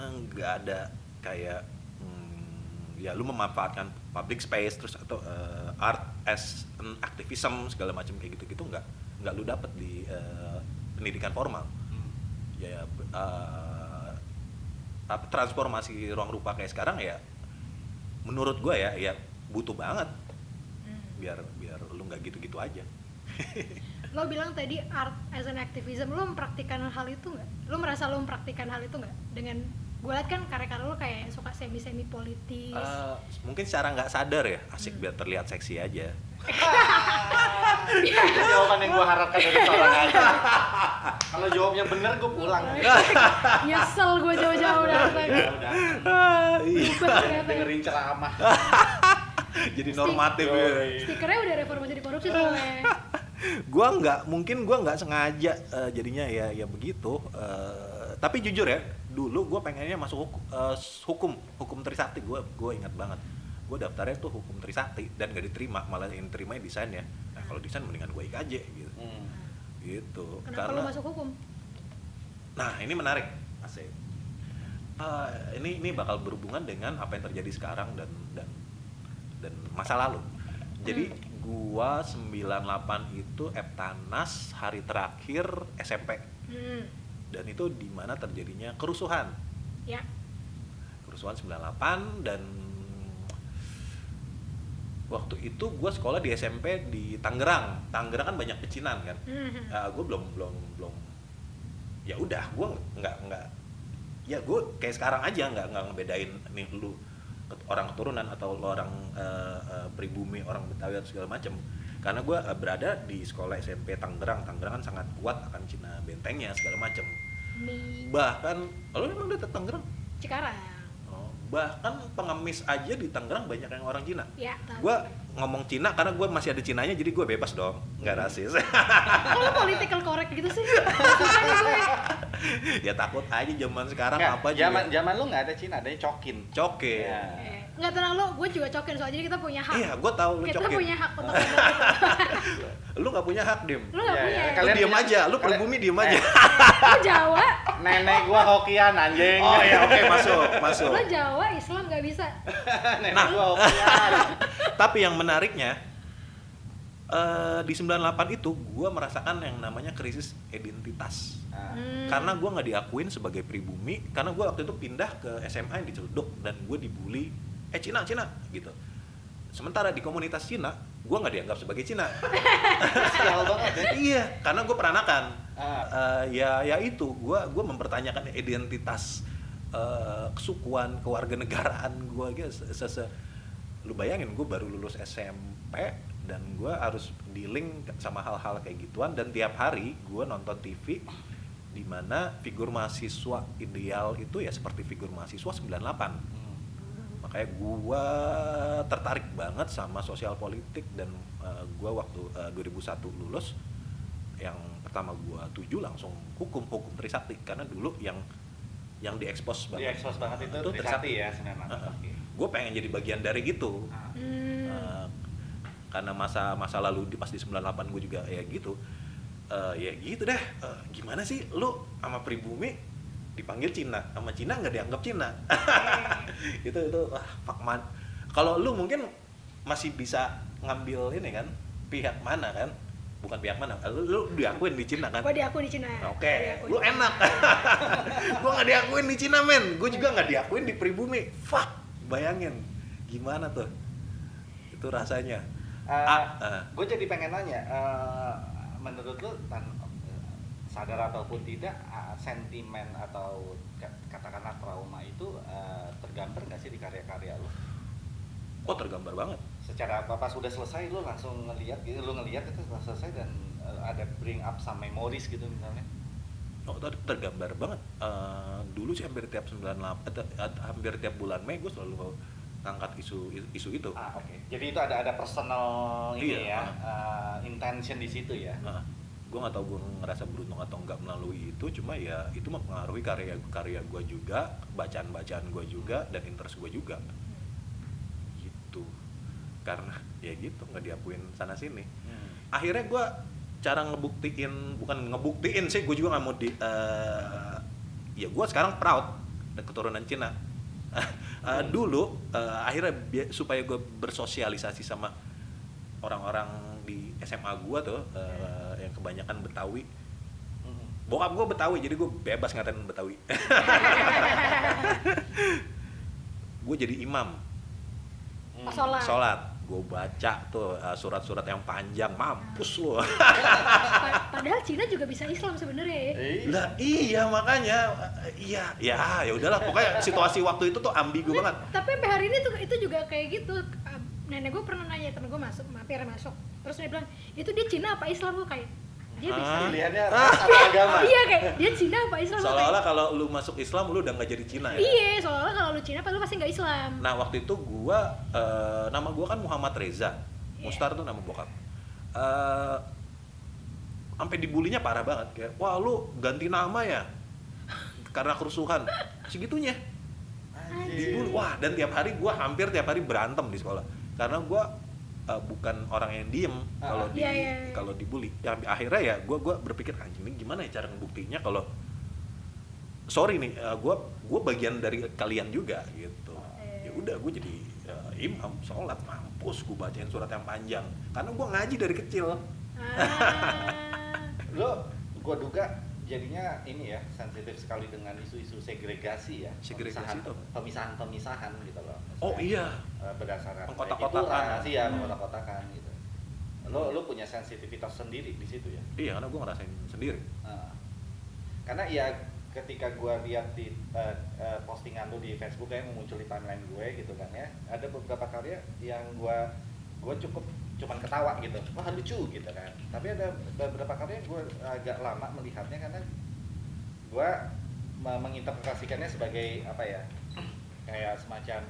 Nggak ada kayak hmm, ya lu memanfaatkan public space terus atau uh, art as an activism segala macam kayak gitu-gitu nggak nggak lu dapet di uh, pendidikan formal Hmm. ya uh, tapi transformasi ruang rupa kayak sekarang ya menurut gua ya ya butuh banget Hmm. biar biar lu nggak gitu-gitu aja lo bilang tadi art as an activism lo mempraktikkan hal itu nggak lo merasa lo mempraktikkan hal itu nggak dengan gue liat kan karya-karya lo kayak suka semi semi politis. Uh, mungkin secara nggak sadar ya asik biar terlihat seksi aja. Itu jawaban yang gue harapkan dari seorang aja. Kalau jawabnya bener gue pulang. Nyesel gue jauh-jauh datang. ya udah. Iya. Dengerin ceramah. Jadi normatif ya. stikernya udah reformasi di korupsi soalnya. Gua nggak mungkin gua nggak sengaja eh, jadinya ya ya begitu. Eh, tapi jujur ya dulu gua pengennya masuk hukum, eh, hukum hukum Trisakti. Gua gua ingat banget. Gue daftarnya tuh hukum Trisakti dan gak diterima malah yang diterima desain ya. Nah kalau desain mendingan gue IKJ gitu. Hmm. gitu. Kenapa lu masuk hukum? nah ini menarik asik. Eh, ini ini bakal berhubungan dengan apa yang terjadi sekarang dan dan dan masa lalu. Jadi gua 98 itu Eptanas hari terakhir SMP Hmm. Dan itu di mana terjadinya kerusuhan. Ya. kerusuhan 98 dan waktu itu gue sekolah di SMP di Tangerang. Tangerang kan banyak pecinan kan. Hmm. ya gue belum belum belum. Ya udah gue nggak nggak. Ya gue kayak sekarang aja nggak nggak ngebedain nih lu orang keturunan atau lu orang eh, eh, pribumi orang Betawi atau segala macem karena gue eh, berada di sekolah SMP Tangerang. Tangerang kan sangat kuat akan Cina bentengnya segala macem. Di bahkan lo emang udah ke Tangerang? Cikarang. Oh, bahkan pengemis aja di Tangerang banyak yang orang Cina. Ya, gue ngomong Cina karena gue masih ada Cinanya jadi gue bebas dong. Nggak rasis. Kok lu political correct gitu sih? Ya takut aja zaman sekarang Nggak, apa zaman juga. zaman lu nggak ada Cina, adanya cokin. coke Ya. Eh, Nggak tenang lu, gue juga cokin soalnya jadi kita punya hak. iya gue tahu lu kita punya hak untuk lu nggak punya hak dim Lu nggak Iya, punya. iya. ya? lu Kalian diem aja lu kalian- pribumi diem Eh. aja Lu Jawa, Nenek gua Hokian anjing. oh ya oke masuk masuk lu Jawa, Islam nggak bisa. Nenek Nah. gua Hokian. tapi yang menariknya eh, di 98 itu gue merasakan yang namanya krisis identitas Hmm. karena gue nggak diakuin sebagai pribumi karena gue waktu itu pindah ke SMA yang di Ciledug dan gue dibully eh Cina Cina gitu sementara di komunitas Cina gue nggak dianggap sebagai Cina Sial banget ya. iya karena gue peranakan Ah. Eh, ya ya itu gue gue mempertanyakan identitas eh, kesukuan kewarganegaraan gue gitu lu bayangin gue baru lulus SMP dan gue harus dealing sama hal-hal kayak gituan dan tiap hari gue nonton TV di mana figur mahasiswa ideal itu ya seperti figur mahasiswa 98 Hmm. Makanya gua tertarik banget sama sosial politik dan uh, gua waktu uh, 2001 lulus yang pertama gua tuju langsung hukum hukum Trisakti karena dulu yang yang diekspos Di expose banget itu, Trisakti ya sebenarnya. Oke. gue pengen jadi bagian dari itu Ah. Hmm. Uh, karena masa masa lalu di pas di 98 gue juga ya gitu Eh, ya gitu deh Eh, gimana sih lu sama pribumi dipanggil Cina sama Cina nggak dianggap Cina itu itu wah fuck man kalau lu mungkin masih bisa ngambil ini kan pihak mana kan bukan pihak mana lu, lu diakuin di Cina kan Gue diakui di Cina. Oke, Gua diakui lu enak. gua nggak diakuin di Cina, men. Gue juga nggak diakuin di pribumi. Fuck, bayangin gimana tuh? Itu rasanya. Eh, Ah, ah. gue jadi pengen nanya, eh, menurut lu tan- sadar ataupun tidak sentimen atau ka- katakanlah trauma itu eh, tergambar nggak sih di karya-karya lu? Oh, tergambar banget. Secara apa pas sudah selesai lu langsung ngelihat gitu, lu ngelihat itu setelah selesai dan eh, ada bring up some memories gitu misalnya. Oh, ter- tergambar banget. Eh, dulu sih hampir tiap 98 eh, te- eh, hampir tiap bulan Mei gue selalu angkat isu isu itu. Ah oke. Jadi itu ada ada personal ini Iya, ya, eh, intention di situ ya. Nah, gue nggak tahu gue ngerasa beruntung atau nggak melalui itu cuma ya itu mempengaruhi karya karya gue juga bacaan bacaan gue juga dan interest gue juga. Gitu. Karena ya gitu nggak diakuin sana sini. Hmm. akhirnya gue cara ngebuktiin bukan ngebuktiin sih gue juga nggak mau di eh, ya gue sekarang proud dan keturunan Cina. Eh, dulu eh, akhirnya supaya gue bersosialisasi sama orang-orang di SMA gue tuh eh, yang kebanyakan Betawi Hmm. bokap gue Betawi jadi gue bebas ngatain Betawi gue jadi imam Hmm. Sholat. sholat gue baca tuh eh, surat-surat yang panjang mampus lu Pa- Padahal Cina juga bisa Islam sebenarnya ya. Eh, lah iya makanya iya ya ya udahlah pokoknya situasi waktu itu tuh ambigu banget Tapi sampai hari ini tuh itu juga kayak gitu. Ah, Nenek gue pernah nanya temen gue masuk, mampir masuk. Terus dia bilang, itu dia Cina apa Islam gue kayak dia bisa. Ah. Pilihannya ras atau agama. Iya kayak dia Cina apa Islam gue seolah-olah kalau lu masuk Islam lu udah nggak jadi Cina ya Iya, soalnya kalau lu Cina lu pasti nggak Islam. nah waktu itu gua eh, nama gua kan Muhammad Reza Iya. Mustar tuh nama bokap Eh, sampai dibulinya parah banget kayak wah lu ganti nama ya karena kerusuhan segitunya dibully wah dan tiap hari gue hampir tiap hari berantem di sekolah karena gue uh, bukan orang yang diem Ah. kalau di Iya, iya, iya. kalau dibully ya akhirnya ya gue gua berpikir anjing ini gimana ya cara ngebuktinya kalau sorry nih gue gue bagian dari kalian juga gitu ya udah gue jadi uh, imam sholat mampus gue bacain surat yang panjang karena gue ngaji dari kecil Ah. lo gua duga jadinya ini ya sensitif sekali dengan isu-isu segregasi ya. Segregasi itu? apa? pemisahan pemisahan gitu loh. Oh Maksudnya, iya. eh, berdasarkan Pengkotak-kotakan. ras, iya Hmm. mengkotak-kotakan gitu. Lo lo punya sensitivitas sendiri di situ ya? Iya karena gue ngerasain sendiri. Nah, karena ya ketika gua lihat di eh, eh, postingan lu di Facebook yang muncul di timeline gue gitu kan ya ada beberapa karya yang gua gua cukup cuman ketawa gitu wah lucu gitu kan tapi ada beberapa karya yang gue agak lama melihatnya karena gua me- menginterpretasikannya sebagai apa ya kayak semacam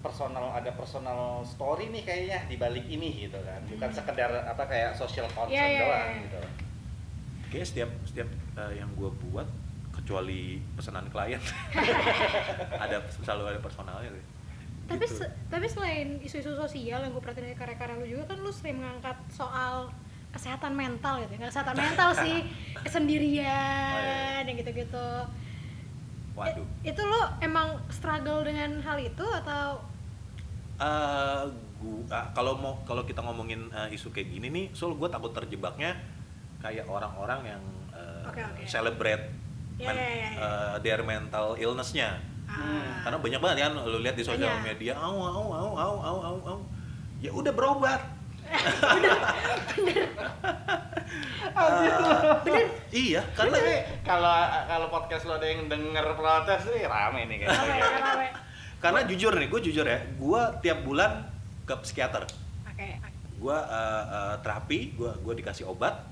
personal ada personal story nih kayaknya di balik ini gitu kan bukan Hmm. sekedar apa kayak social concern Iya, iya, doang iya. gitu Kayaknya setiap setiap uh, yang gue buat kecuali pesanan klien ada selalu ada personalnya sih. Tapi Gitu. se- tapi selain isu-isu sosial yang gue perhatiin dari karya-karya lu juga kan lu sering mengangkat soal kesehatan mental gitu ya nggak kesehatan mental sih kesendirian yang gitu-gitu Waduh. I- itu lo emang struggle dengan hal itu atau Eh, gua kalau mau kalau kita ngomongin eh, isu kayak gini nih, soal gue takut terjebaknya kayak orang-orang yang eh, Oke, oke. celebrate Ya, men- ya, ya, ya. eh, their mental illness-nya. Ah, Karena banyak banget kan lu lihat di sosial Banyak. media, au au au au au au au. Ya udah berobat. bener Iya, karena kalau kalau podcast lo ada yang denger protes nih rame nih rame kayaknya. rame karena jujur nih, gue jujur ya, gue tiap bulan ke psikiater. oke gue uh, uh, terapi gue gue dikasih obat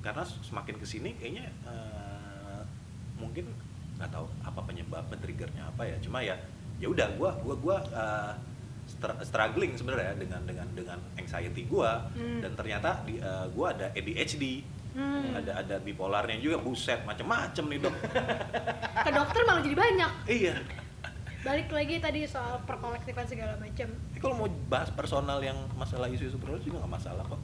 karena semakin ke sini kayaknya uh, mungkin nggak tahu apa penyebabnya triggernya apa ya cuma ya ya udah gue gue gue uh, str- struggling sebenarnya dengan dengan dengan anxiety gue Hmm. dan ternyata di uh, gue ada ADHD Hmm. ada ada bipolarnya juga buset macem-macem nih dok ke dokter malah jadi banyak iya balik lagi tadi soal perkolektifan segala macam Tapi kalau mau bahas personal yang masalah isu-isu personal juga nggak masalah kok.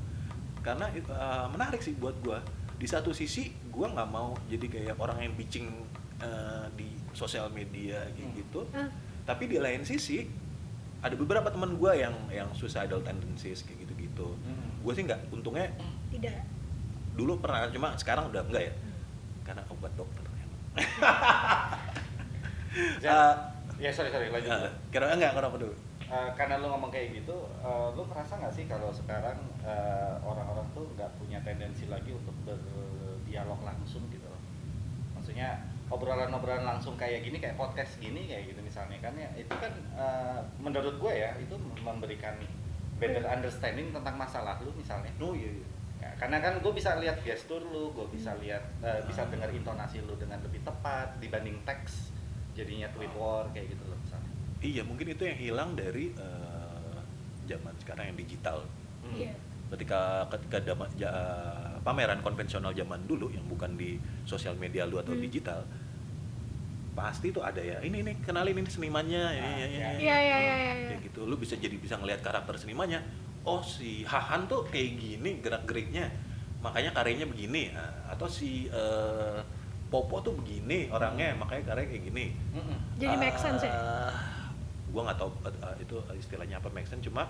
Karena uh, menarik sih buat gua. Di satu sisi gua nggak mau jadi kayak orang yang bitching uh, di sosial media kayak Hmm. gitu. Ah. Tapi di lain sisi ada beberapa teman gua yang yang suicidal tendencies kayak gitu-gitu. Hmm. Gue sih nggak, untungnya tidak dulu pernah cuma sekarang udah enggak ya. Karena obat dokter. Ya, ya sorry sorry lanjut. Uh, dulu. kira enggak kenapa dulu? Eh, karena lu ngomong kayak gitu, eh, lu merasa nggak sih kalau sekarang eh, orang-orang tuh nggak punya tendensi lagi untuk berdialog langsung gitu loh? Maksudnya obrolan-obrolan langsung kayak gini, kayak podcast gini kayak gitu misalnya kan ya itu kan eh, menurut gue ya itu memberikan better understanding tentang masalah lu misalnya. Oh iya iya. Ya, karena kan gue bisa lihat gestur lu, gue bisa lihat, eh, bisa dengar intonasi lu dengan lebih tepat dibanding teks jadinya tweet war kayak gitu loh misalnya. Iya, mungkin itu yang hilang dari uh, zaman sekarang yang digital. Hmm. iya Ketika ketika dama- ja- pameran konvensional zaman dulu yang bukan di sosial media lu atau Hmm. digital, pasti tuh ada ya. Ini ini kenalin ini senimannya, Ah, ya, ya, iya. ya. iya iya iya Kayak gitu. Lu bisa jadi bisa ngelihat karakter senimannya. Oh si Hahan tuh kayak gini gerak-geriknya, makanya karyanya begini. Ah, Atau si eh, Popo tuh begini orangnya, makanya karyanya kayak gini. Jadi make sense ya Eh, gua nggak tahu eh, itu istilahnya apa make sense cuma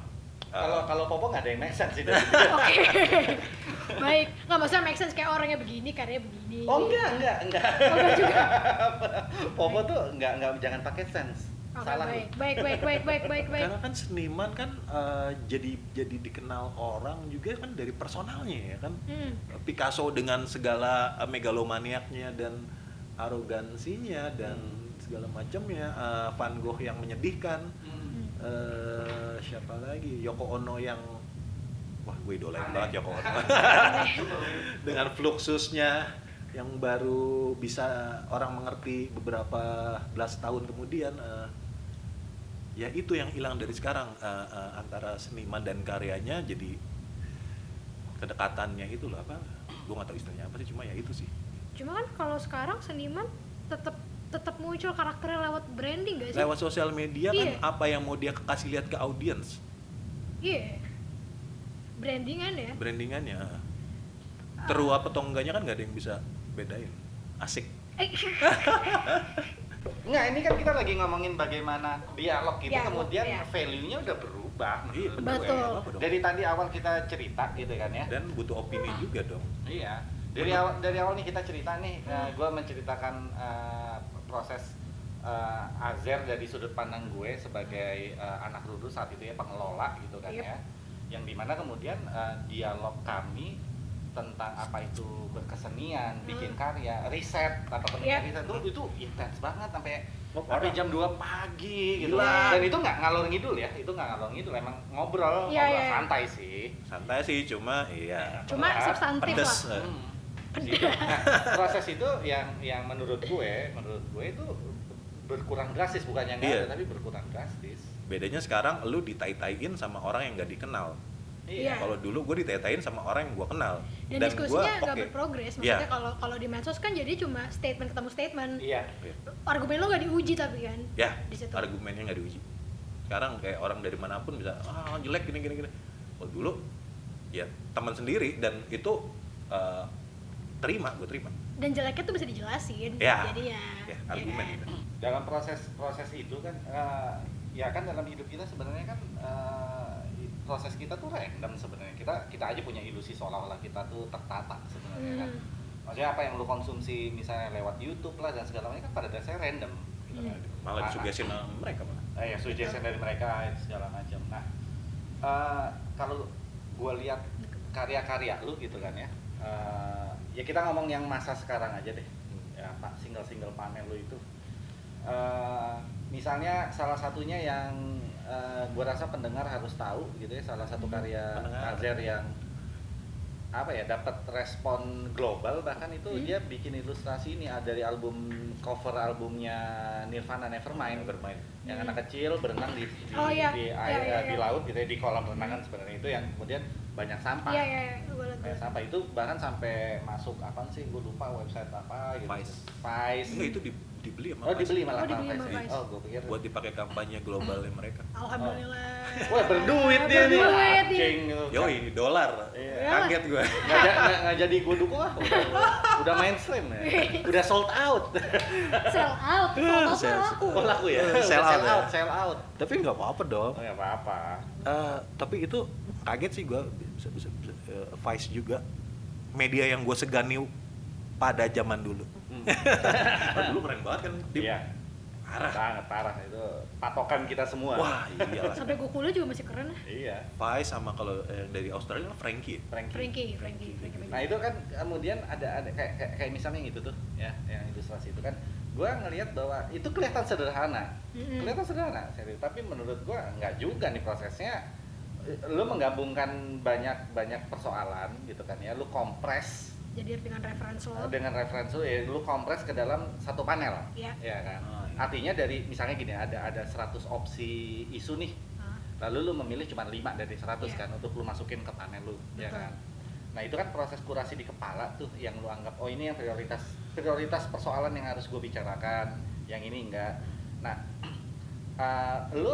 Kalau kalau Popo nggak ada yang make sense sih dari oke. Baik. Nggak maksudnya make sense kayak orangnya begini karyanya begini. Oh enggak, enggak, enggak. Oh, enggak juga? Popo tuh enggak enggak jangan pakai sense. Oke, Salah. baik. baik baik baik baik baik baik. Karena kan seniman kan eh, jadi jadi dikenal orang juga kan dari personalnya ya kan. Hmm. Picasso dengan segala eh, megalomaniaknya dan arogansinya dan segala macamnya eh, Van Gogh yang menyedihkan Eh, siapa lagi? Yoko Ono yang wah gue idolain Aneh. banget Yoko Ono. Dengan fluxusnya yang baru bisa orang mengerti beberapa belas tahun kemudian eh, ya itu yang hilang dari sekarang eh, eh, antara seniman dan karyanya jadi kedekatannya itu loh apa? Gue nggak tahu istilahnya apa sih cuma ya itu sih. Cuma kan kalau sekarang seniman tetap tetap muncul karakternya lewat branding gak sih lewat sosial media kan Iya. apa yang mau dia kasih lihat ke audiens iya brandingan ya brandingannya teruap atau enggaknya kan nggak ada yang bisa bedain asik eh, Enggak, ini kan kita lagi ngomongin bagaimana dialog itu Dialog, kemudian iya. value-nya udah berubah. Iya. Betul. Dong. Dari tadi awal kita cerita gitu kan ya. dan butuh opini juga dong Iya. Dari awal dari awal nih kita cerita nih, gue menceritakan eh, proses eh, Azer dari sudut pandang gue sebagai eh, anak rudu saat itu ya pengelola gitu kan Yep. ya. Yang di mana kemudian eh, dialog kami tentang apa itu berkesenian, bikin karya, riset atau penelitian Yep. riset itu itu intens banget sampai Oh, sampai jam 2 pagi gitu. Gila. Dan itu nggak ngalor ngidul ya, itu nggak ngalor ngidul, emang ngobrol, Iya, ngobrol iya. santai sih. santai sih cuma iya cuma substantif lah. Hmm. Gitu. Nah, proses itu yang yang menurut gue, menurut gue itu berkurang drastis bukannya nggak Iya. ada tapi berkurang drastis. bedanya sekarang lu ditai-taiin sama orang yang nggak dikenal Iya. kalau dulu gue ditai-taiin sama orang yang gue kenal dan, gua, diskusinya nggak oke. berprogres Iya. maksudnya kalau kalau di medsos kan jadi cuma statement ketemu statement Iya. argumen lo nggak diuji tapi kan ya di situ argumennya nggak diuji sekarang kayak orang dari mana pun bisa ah jelek gini gini gini kalau dulu ya teman sendiri dan itu eh, terima gue terima dan jeleknya tuh bisa dijelasin Ya. jadinya ya ya argumen kan? gitu. Dalam proses proses itu kan eh, ya kan dalam hidup kita sebenarnya kan i- proses kita tuh random sebenarnya. Kita kita aja punya ilusi seolah-olah kita tuh tertata sebenarnya kan. Hmm. Maksudnya apa yang lu konsumsi misalnya lewat YouTube lah dan segala macam kan pada dasarnya random gitu kan. malah Ah, disugesin sama mereka malah eh, ya suggestion dari mereka segala macam nah eh, kalau gue lihat karya-karya lu gitu kan ya eh, ya kita ngomong yang masa sekarang aja deh ya pak single single panel lu itu Eh, misalnya salah satunya yang gue rasa pendengar harus tahu gitu ya salah satu karya Pendengar. Azer yang apa ya dapat respon global. Bahkan itu Hmm. dia bikin ilustrasi ini ah, dari album cover albumnya Nirvana Nevermind. Bermain yang Hmm. anak kecil berenang di di, Oh, iya. di Iya, air iya, di iya. laut gitu ya di kolam renang kan sebenarnya. Itu yang kemudian banyak sampah. Iya iya liat banyak sampah. Itu bahkan sampai masuk apa sih gue lupa website apa gitu. Vice. Vice. Itu di, dibeli sama oh dibeli malah Oh, dibeli sama oh gue pikir. Buat dipakai kampanye globalnya mereka. Alhamdulillah. Wah berduit dia nih. Berduit. Gitu. yoi dolar. Iya. kaget gue nggak, ja- nggak, nggak jadi gue dukung ah udah, udah mainstream ya. Udah sold out. Sell out. Sell- aku oh laku ya. Sell out ya. out sell out. Tapi nggak apa-apa dong. Oh ya apa apa Eh, tapi itu kaget sih gue bisa, bisa, bisa, eh, Vice juga. Media yang gue segani pada zaman dulu Hmm. Oh, dulu keren banget kan Dip. iya. Parah. Sangat parah itu. Patokan kita semua. Wah iyalah sampai gue kuliah juga masih keren lah. Iya. Vice sama kalau yang dari Australia Frankie Frankie. Frankie Frankie. Frankie. Nah itu kan kemudian ada ada kayak kayak, kayak misalnya yang itu tuh ya yang ilustrasi itu kan. Gua ngelihat bahwa itu kelihatan sederhana. Mm-mm. kelihatan sederhana serius. Tapi menurut gua nggak juga nih prosesnya. Lu menggabungkan banyak banyak persoalan gitu kan ya. Lu kompres jadi dengan referensi lo eh, dengan referensi lu, ya lu kompres ke dalam satu panel Iya. ya kan Ah, iya. artinya dari misalnya gini ada ada 100 opsi isu nih Ah, lalu lu memilih cuma 5 dari 100 Iya. kan untuk lu masukin ke panel lu ya Betul. kan nah itu kan proses kurasi di kepala tuh yang lu anggap oh ini yang prioritas prioritas persoalan yang harus gue bicarakan yang ini enggak nah uh, lu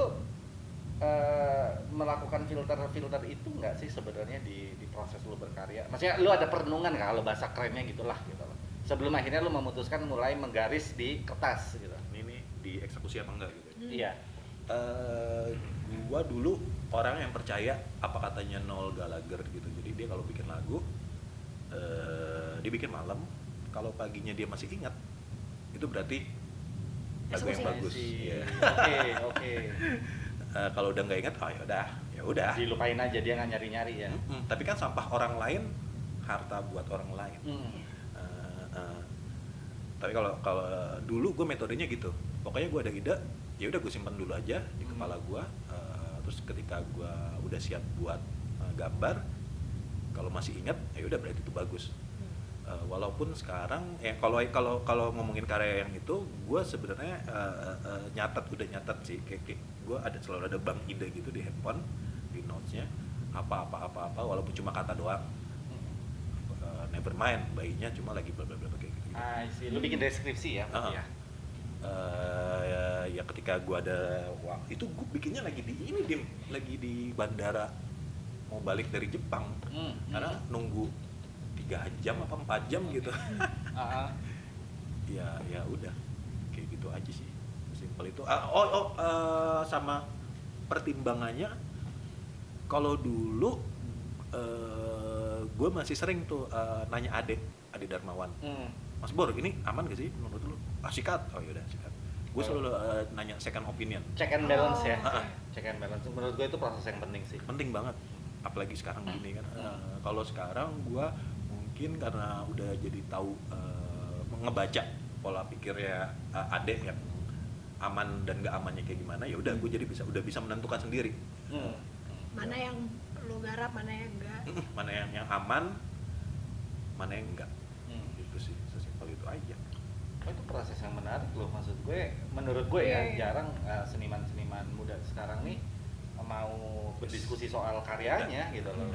uh, melakukan filter filter itu enggak sih sebenarnya di proses lu berkarya. Maksudnya lu ada perenungan nggak kalau bahasa kerennya gitulah gitu loh. Sebelum akhirnya lu memutuskan mulai menggaris di kertas gitu. Ini nih dieksekusi apa enggak gitu? Hmm. iya. Eh, gua dulu orang yang percaya apa katanya Noel Gallagher gitu. Jadi dia kalau bikin lagu eh dia bikin malam. Kalau paginya dia masih ingat itu berarti lagu yang bagus. Iya. oke oke. Eh, kalau udah nggak ingat oh ya udah udah. Dilupain aja dia nggak nyari nyari ya. Mm-mm. tapi kan sampah orang lain harta buat orang lain. Hmm. Eh, eh, tapi kalau kalau dulu gue metodenya gitu. Pokoknya gue ada ide ya udah gue simpan dulu aja di Hmm. kepala gue eh, terus ketika gue udah siap buat eh, gambar kalau masih ingat ya udah berarti itu bagus. Eh, walaupun sekarang ya kalau kalau kalau ngomongin karya yang itu gue sebenarnya eh, eh, nyatet udah nyatet sih. Kayak, kayak gue ada selalu ada bank ide gitu di handphone di notesnya. Apa apa apa apa walaupun cuma kata doang. Eh, never mind bayinya cuma lagi bla bla bla kayak gitu, Ah. Lu bikin deskripsi ya, Ah. ya. eh, ya, ya ketika gua ada wah itu gua bikinnya lagi di ini dim lagi di bandara. Mau balik dari Jepang. Hmm, karena hmm. nunggu tiga jam apa empat jam gitu. Ah, ah. ya ya udah. Kayak gitu aja sih. Simpel itu. Ah, oh oh eh, sama pertimbangannya kalau dulu eh gue masih sering tuh eh, nanya Ade Ade Darmawan. Hmm. Mas Bor ini aman gak sih menurut lu? Ah sikat. Oh yaudah sikat. Gue Oh. selalu eh, nanya second opinion. Check and balance Oh, ya? Oke. check and balance. Menurut gue itu proses yang penting sih. Penting banget. Apalagi sekarang gini kan. Eh, kalau sekarang gua mungkin karena udah jadi tahu eh, ngebaca pola pikirnya eh, adek yang aman dan gak amannya kayak gimana ya udah gue jadi bisa udah bisa menentukan sendiri. Hmm. Mana yang perlu garap, mana yang enggak. mana yang yang aman mana yang enggak. Hmm. gitu sih sesimpel itu aja. Oh, itu proses yang menarik loh maksud gue. Menurut gue Iya, ya iya. jarang uh, seniman-seniman muda sekarang nih mau berdiskusi soal karyanya gitu loh.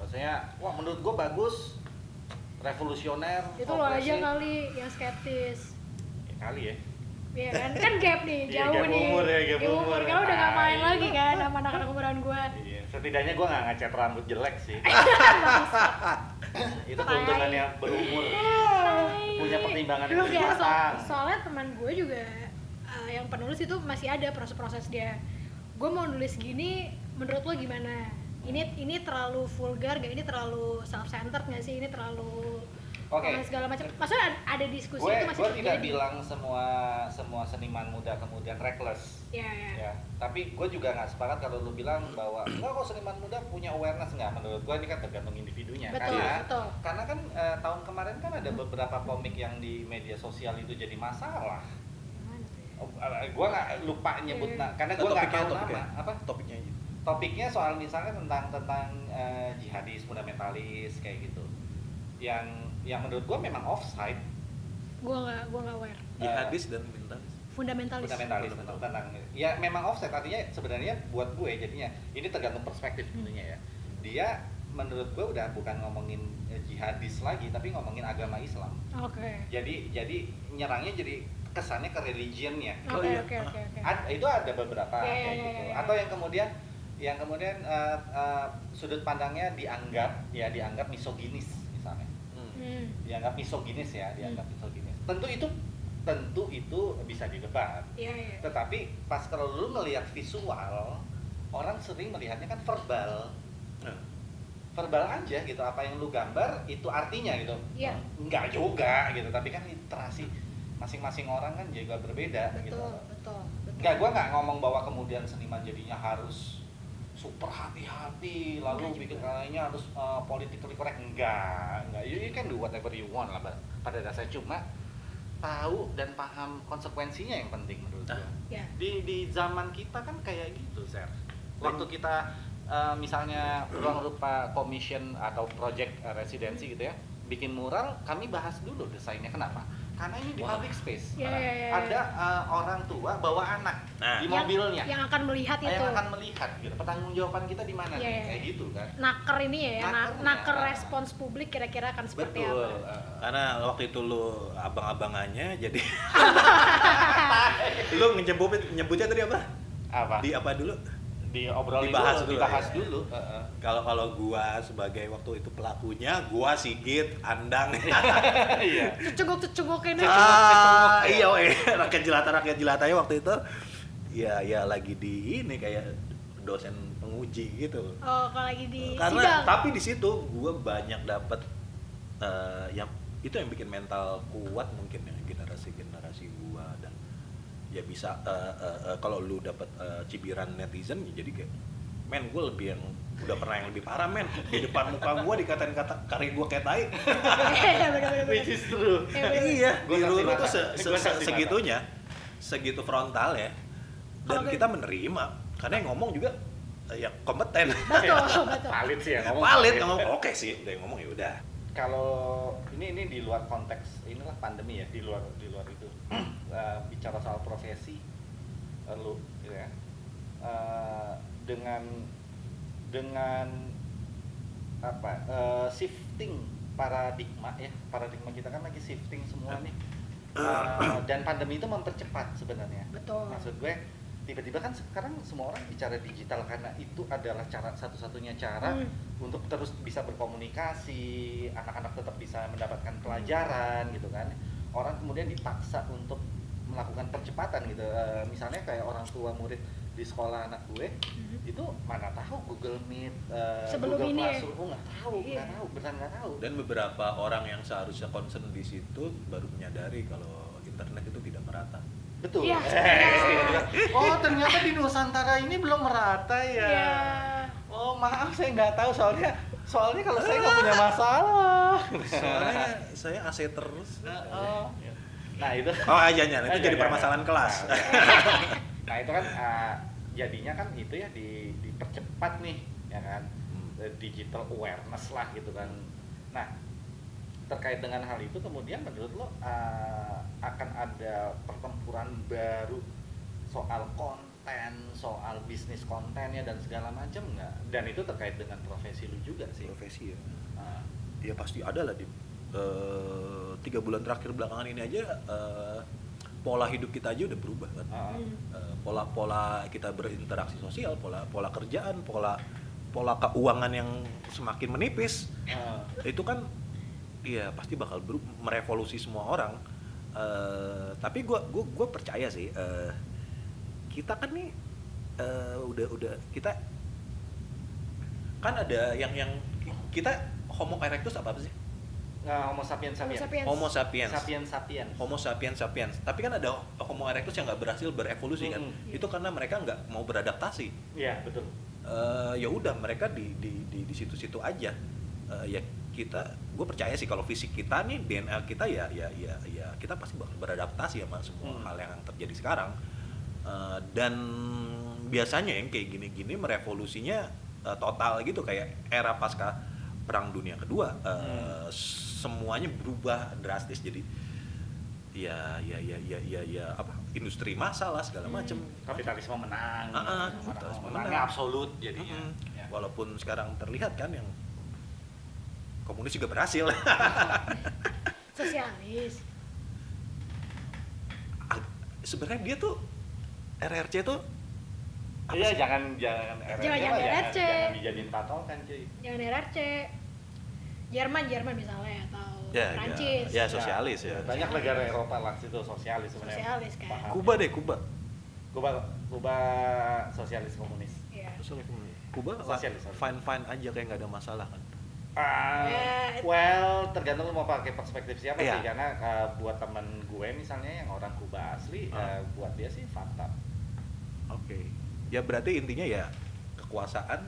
Maksudnya wah menurut gue bagus revolusioner Itu lo aja kali yang skeptis. Ya, kali ya Iya kan? Kan gap nih, Iya, jauh gap nih. umur ya, gap Gap umur. Karena udah gak main Tai. lagi kan sama anak-anak umuran gue. iya setidaknya gue nggak ngecat rambut jelek sih itu keuntungannya berumur punya pertimbangan yang lebih kayak so- soalnya teman gue juga uh, yang penulis itu masih ada proses-proses dia gue mau nulis gini menurut lo gimana ini ini terlalu vulgar gak ini terlalu self centered gak sih ini terlalu Oke. uh, segala macam. Maksudnya ada, diskusi gue itu masih gue tidak bilang semua semua seniman muda kemudian reckless. Ya ya ya tapi gue juga nggak sepakat kalau lu bilang bahwa enggak kok seniman muda punya awareness. Nggak menurut gue ini kan tergantung individunya. Betul karena betul. karena kan eh, tahun kemarin kan ada beberapa komik yang di media sosial itu jadi masalah. Oh, gue nggak lupa nyebut Iya. na- karena gue nggak tahu topiknya. nama apa? Topiknya aja. Topiknya soal misalnya tentang tentang eh, jihadis fundamentalis kayak gitu. Yang yang menurut gue memang offside. Gue nggak gue nggak aware. Jihadis dan mentalis. Fundamentalis. Fundamentalis tentang, tentang ya memang offset artinya sebenarnya buat gue jadinya ini tergantung perspektif tentunya ya. Dia menurut gue udah bukan ngomongin eh, jihadis lagi tapi ngomongin agama Islam. Oke. Jadi jadi nyerangnya jadi kesannya ke religionnya. Oh, oke iya. oke oke. Ad- itu ada beberapa Iya, iya, kayak iya, gitu. iya, iya. atau yang kemudian yang kemudian eh, eh, sudut pandangnya dianggap ya dianggap misoginis Hmm. Hmm. dianggap misoginis ya dianggap misoginis. Tentu itu tentu itu bisa didebat. Iya iya tetapi pas kalau lu ngelihat visual orang sering melihatnya kan verbal. Nah, verbal aja gitu apa yang lu gambar itu artinya gitu. Iya. enggak juga gitu tapi kan literasi masing-masing orang kan juga berbeda gitu. Betul betul betul. Enggak gua nggak ngomong bahwa kemudian seniman jadinya harus super hati-hati lalu Enggak bikin juga. karyanya harus uh, politically correct. Enggak enggak. You, you can do whatever you want lah pada dasarnya cuma tahu dan paham konsekuensinya yang penting menurut Ah. gua. Ya. Di di zaman kita kan kayak gitu Ser waktu kita eh, misalnya ruang rupa commission atau project eh, residensi gitu ya bikin mural kami bahas dulu desainnya kenapa karena ini di Wah. public space. Iya, iya, iya, iya. ada eh, orang tua bawa anak Nah. di Yang- mobilnya. yang akan melihat itu. yang akan melihat gitu. Pertanggungjawaban kita di mana nih? iya, kayak gitu kan. Naker ini ya na- Nakernya. naker respons publik kira-kira akan seperti betul. apa? Eh, karena waktu itu lu abang-abangannya jadi lu nyebut nyebutnya tadi apa? Apa? Di apa dulu diobrolin dibahas dulu, dulu, dibahas ya. dulu. Eh, eh. kalau kalau gua sebagai waktu itu pelakunya gua sigit andang. Iya. Cecunguk cecunguk ini ah iya weh. rakyat jelata rakyat jelatanya waktu itu. Ya ya lagi di ini kayak dosen penguji gitu. Oh kalau lagi di karena sidang. tapi di situ gue banyak dapat eh, yang itu yang bikin mental kuat mungkin ya generasi generasi gue dan ya bisa eh, eh, eh, kalau lu dapat eh, cibiran netizen ya jadi kayak men gue lebih yang udah pernah yang lebih parah men. Di depan muka gue dikatain kata karya gue kayak tai. Which is true. Iya, iya Gua di mata. tuh se- se- se- segitunya segitu frontal ya dan kita menerima. Karena yang ngomong juga ya kompeten. Betul betul. Valid sih ya ngomong valid. ngomong oke sih udah yang ngomong ya udah. Kalau ini ini di luar konteks inilah pandemi ya di luar di luar itu Eh, bicara soal profesi eh, lu gitu ya. Eh, dengan dengan apa eh, shifting paradigma ya paradigma kita kan lagi shifting semua nih. Uh, dan pandemi itu mempercepat sebenarnya. Betul. Maksud gue tiba-tiba kan sekarang semua orang bicara digital karena itu adalah cara satu-satunya cara Hmm. untuk terus bisa berkomunikasi anak-anak tetap bisa mendapatkan pelajaran gitu kan. Orang kemudian dipaksa untuk melakukan percepatan gitu Eh, misalnya kayak orang tua murid di sekolah anak gue Mhm. itu mana tahu Google Meet eh, Sebelum Google ini ya? Classroom oh nggak tahu Iya. nggak tahu beneran nggak tahu Dan beberapa orang yang seharusnya concern di situ baru menyadari kalau internet itu tidak merata. betul Iya. Eh, oh ternyata di Nusantara ini belum merata ya Iya. Oh maaf saya nggak tahu soalnya soalnya kalau saya nggak punya masalah. Soalnya saya AC terus. Heeh. Nah itu. Oh aja itu Nah, jadi jangan. permasalahan kelas. Nah, Nah itu kan ah, jadinya kan itu ya di, dipercepat nih ya kan Hmm. Eh, digital awareness lah gitu kan. Nah terkait dengan hal itu kemudian menurut lo ah, akan ada pertempuran baru soal konten, soal bisnis kontennya dan segala macam nggak? Dan itu terkait dengan profesi lu juga sih. Profesi ya. Ah, Ya pasti ada lah di eh, tiga bulan terakhir belakangan ini aja eh, pola hidup kita aja udah berubah kan. ah, Hmm. Eh, pola-pola kita berinteraksi sosial, pola pola kerjaan, pola pola keuangan yang semakin menipis ah. itu kan iya pasti bakal merevolusi semua orang. Eh, tapi gua gua gua percaya sih eh, kita kan nih eh, udah udah kita kan ada yang yang kita Homo erectus apa sih? Nah, Homo sapiens sapiens. Homo sapiens. Sapiens sapiens. Homo sapiens sapiens. Tapi kan ada Homo erectus yang nggak berhasil berevolusi kan. Mm-mm. Itu karena mereka nggak mau beradaptasi. Iya, betul. Eh, ya udah mereka di di di di situ-situ aja. Eh, ya kita, gue percaya sih kalau fisik kita nih DNA kita ya ya ya ya kita pasti bakal beradaptasi sama semua Hmm. hal yang terjadi sekarang. Eh, dan biasanya yang kayak gini-gini merevolusinya eh, total gitu kayak era pasca perang dunia kedua eh, semuanya berubah drastis jadi ya ya ya ya ya ya apa industri massa lah segala Hmm. macem Kapitalisme menang. Menang- kapitalisme menangnya menang. absolut jadinya. Mm-mm. Ya. walaupun sekarang terlihat kan yang komunis juga berhasil Sosialis. sebenarnya dia tuh RRC tuh Iya, jangan jangan RRC Jangan- jangan jangan, RRC. jangan dijadiin patokan, cuy. Jangan RRC. Jerman, Jerman misalnya Ya, ya. Prancis. Ya, sosialis ya. Banyak negara Eropa lah situ sosialis sebenarnya. Sosialis kan. Paham. Kuba deh Kuba Kuba Kuba sosialis komunis. Iya. Kuba Sosialis, sosialis. fine fine aja kayak nggak ada masalah kan Eh, well, tergantung lu mau pakai perspektif siapa Iya. sih karena uh, buat temen gue misalnya yang orang Kuba asli Ah. uh, buat dia sih fakta. oke ya berarti intinya ya kekuasaan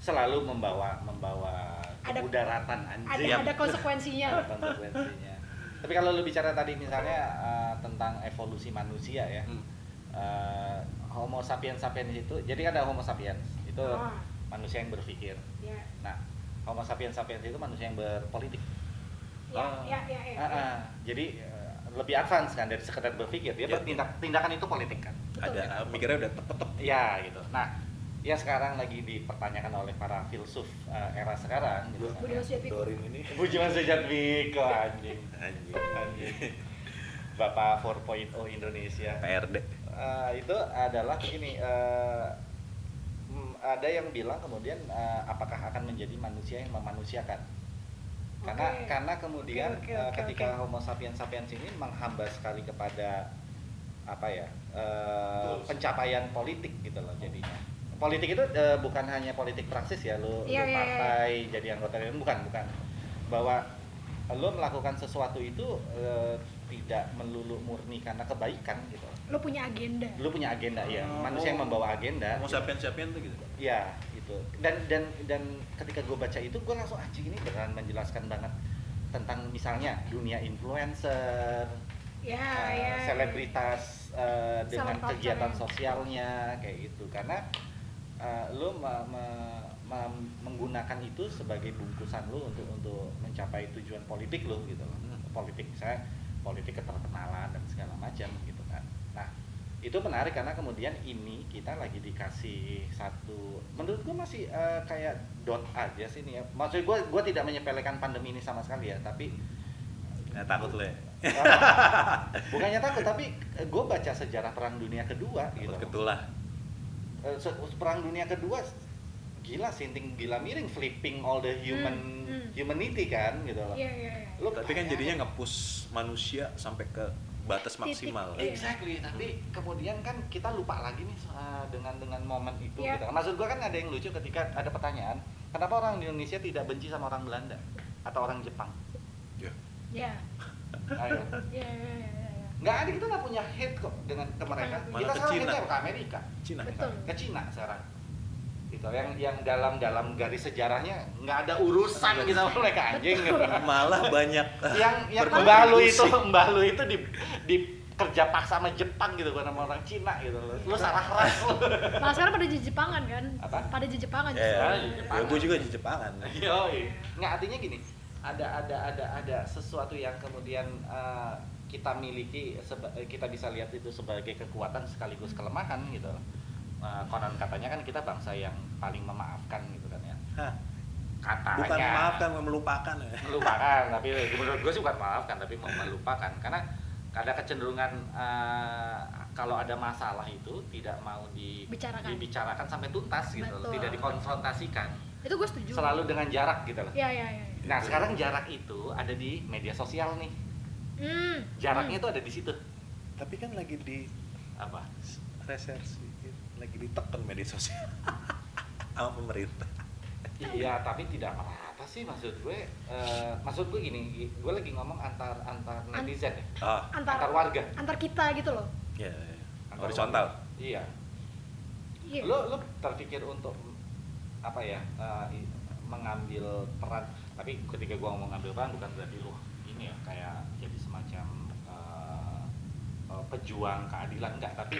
Selalu membawa membawa Ada- kemudaratan Ada anjing. ada konsekuensinya. Ada konsekuensinya. Tapi kalau lu bicara tadi misalnya uh, tentang evolusi manusia ya. Hmm. uh, Homo sapiens sapiens itu, jadi kan ada Homo sapiens itu Ah. manusia yang berpikir. Ya. Nah, Homo sapiens sapiens itu manusia yang berpolitik. Ya, Ah. ya, ya, ya. Ah, ah. Jadi uh, lebih advance kan dari sekedar berpikir. Dia Ya. bertindak tindakan itu politik kan. Betul. ada mikirnya udah tetep Ya gitu. Nah, ya sekarang lagi dipertanyakan oleh para filsuf uh, era sekarang gitu. kan. Dorin ini Bujuan Sujatmiko anjing. anjing Anjing. Bapak 4.0 Indonesia. PRD Eh, itu adalah begini eh, mm, ada yang bilang kemudian eh, apakah akan menjadi manusia yang memanusiakan karena Oke. karena kemudian oke, eh, oke, ketika oke. Homo sapiens sapiens ini menghamba sekali kepada apa ya eh, Goals. pencapaian politik gitu loh jadinya politik itu eh, bukan hanya politik praksis ya lu, lu Iya, iya, iya. partai jadi anggota dewan bukan bukan bahwa lo melakukan sesuatu itu eh, tidak melulu murni karena kebaikan gitu Lo punya agenda. lu punya agenda ya Oh. manusia yang membawa agenda Homo gitu. sapiens sapiens tuh gitu ya itu dan dan dan ketika gue baca itu gue langsung anjing ini beneran menjelaskan banget tentang misalnya dunia influencer Ya, eh, ya. selebritas eh, dengan kegiatan ya. sosialnya kayak gitu karena eh, lu me- me- me- menggunakan itu sebagai bungkusan lu untuk untuk mencapai tujuan politik lu gitu loh Hmm. politik saya politik keterkenalan dan segala macam gitu kan nah itu menarik karena kemudian ini kita lagi dikasih satu menurut gua masih eh, kayak dot aja sih ini ya maksud gua gua tidak menyepelekan pandemi ini sama sekali ya tapi Nggak takut lo ya. bukannya takut tapi gue baca sejarah perang dunia kedua gitu Takut ketulah. Eh, perang dunia kedua gila sinting gila miring flipping all the human Hmm, hmm. humanity kan gitu loh Iya iya iya. Lu Tapi kan jadinya nge-push manusia sampai ke batas Titik. maksimal. Iya. Exactly, tapi kemudian kan kita lupa lagi nih uh, dengan dengan momen itu. Iya. Gitu. Maksud gua kan ada yang lucu ketika ada pertanyaan, kenapa orang di Indonesia tidak benci sama orang Belanda atau orang Jepang? Ya. Iya. Ayo. Iya iya iya iya. Nggak ada kita nggak punya hate kok dengan ke mereka. Malah kita ke sekarang Cina. hate ke Amerika, Cina. Betul. ke Cina sekarang. Gitu. Yang yang dalam dalam garis sejarahnya nggak ada urusan gitu sama mereka anjing. gitu. Malah banyak yang yang berkontribusi. mbah lu itu mbah lu itu di di kerja paksa sama Jepang gitu bukan sama orang Cina gitu loh. Lu salah ras lu. Malah sekarang pada Jepangan kan? Apa? Pada Jepangan Ya, justru. ya, di Jepangan. ya gue juga Jepangan. Yoi. Nggak artinya gini, ada ada ada ada sesuatu yang kemudian uh, kita miliki seba- eh, kita bisa lihat itu sebagai kekuatan sekaligus kelemahan gitu. Uh, konon katanya kan kita bangsa yang paling memaafkan gitu kan ya. Hah, Katanya. bukan maafkan, melupakan ya. melupakan tapi menurut gue sih bukan maafkan tapi mau melupakan karena ada kecenderungan eh, kalau ada masalah itu tidak mau di- Bicarakan. dibicarakan sampai tuntas gitu loh, Betul. tidak dikonfrontasikan Itu gue setuju. selalu dengan jarak gitu loh Iya iya iya. nah sekarang jarak itu ada di media sosial nih Hmm. jaraknya itu ada di situ Tapi kan lagi di apa resersi, lagi ditekan media sosial sama pemerintah. iya tapi tidak merata sih maksud gue eh, maksud gue gini gue lagi ngomong antar antar netizen ya Ah, Antar, antar warga antar kita gitu loh. ya, ya. Antar horizontal. warga. iya Iya. lo lo terpikir untuk apa ya eh, i- mengambil peran tapi ketika gua ngomong ngambil peran bukan berarti lo ini ya kayak jadi semacam eh, eh, pejuang keadilan enggak tapi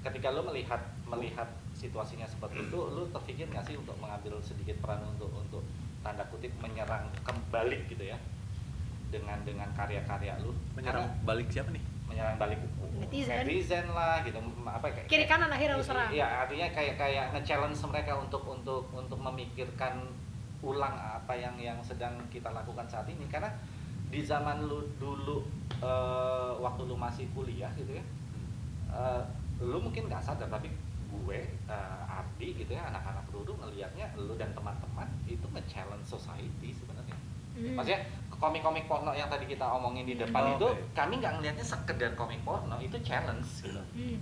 ketika lo melihat melihat situasinya seperti itu lo terpikir nggak sih untuk mengambil sedikit peran untuk untuk tanda kutip menyerang kembali gitu ya dengan dengan karya-karya lo Menyerang balik siapa nih? menyerang balik Netizen. netizen lah gitu apa kayak Kiri kanan akhirnya lu serang. Iya, artinya kayak kayak nge-challenge mereka untuk untuk untuk memikirkan ulang apa yang yang sedang kita lakukan saat ini karena di zaman lu dulu eh, waktu lu masih kuliah gitu ya eh, lu mungkin nggak sadar tapi gue eh, Ardi gitu ya anak-anak dulu ngelihatnya lu dan teman-teman itu nge-challenge society sebenarnya Hmm. maksudnya komik-komik porno yang tadi kita omongin di depan Oh, itu oke. kami nggak ngelihatnya sekedar komik porno itu challenge gitu Hmm.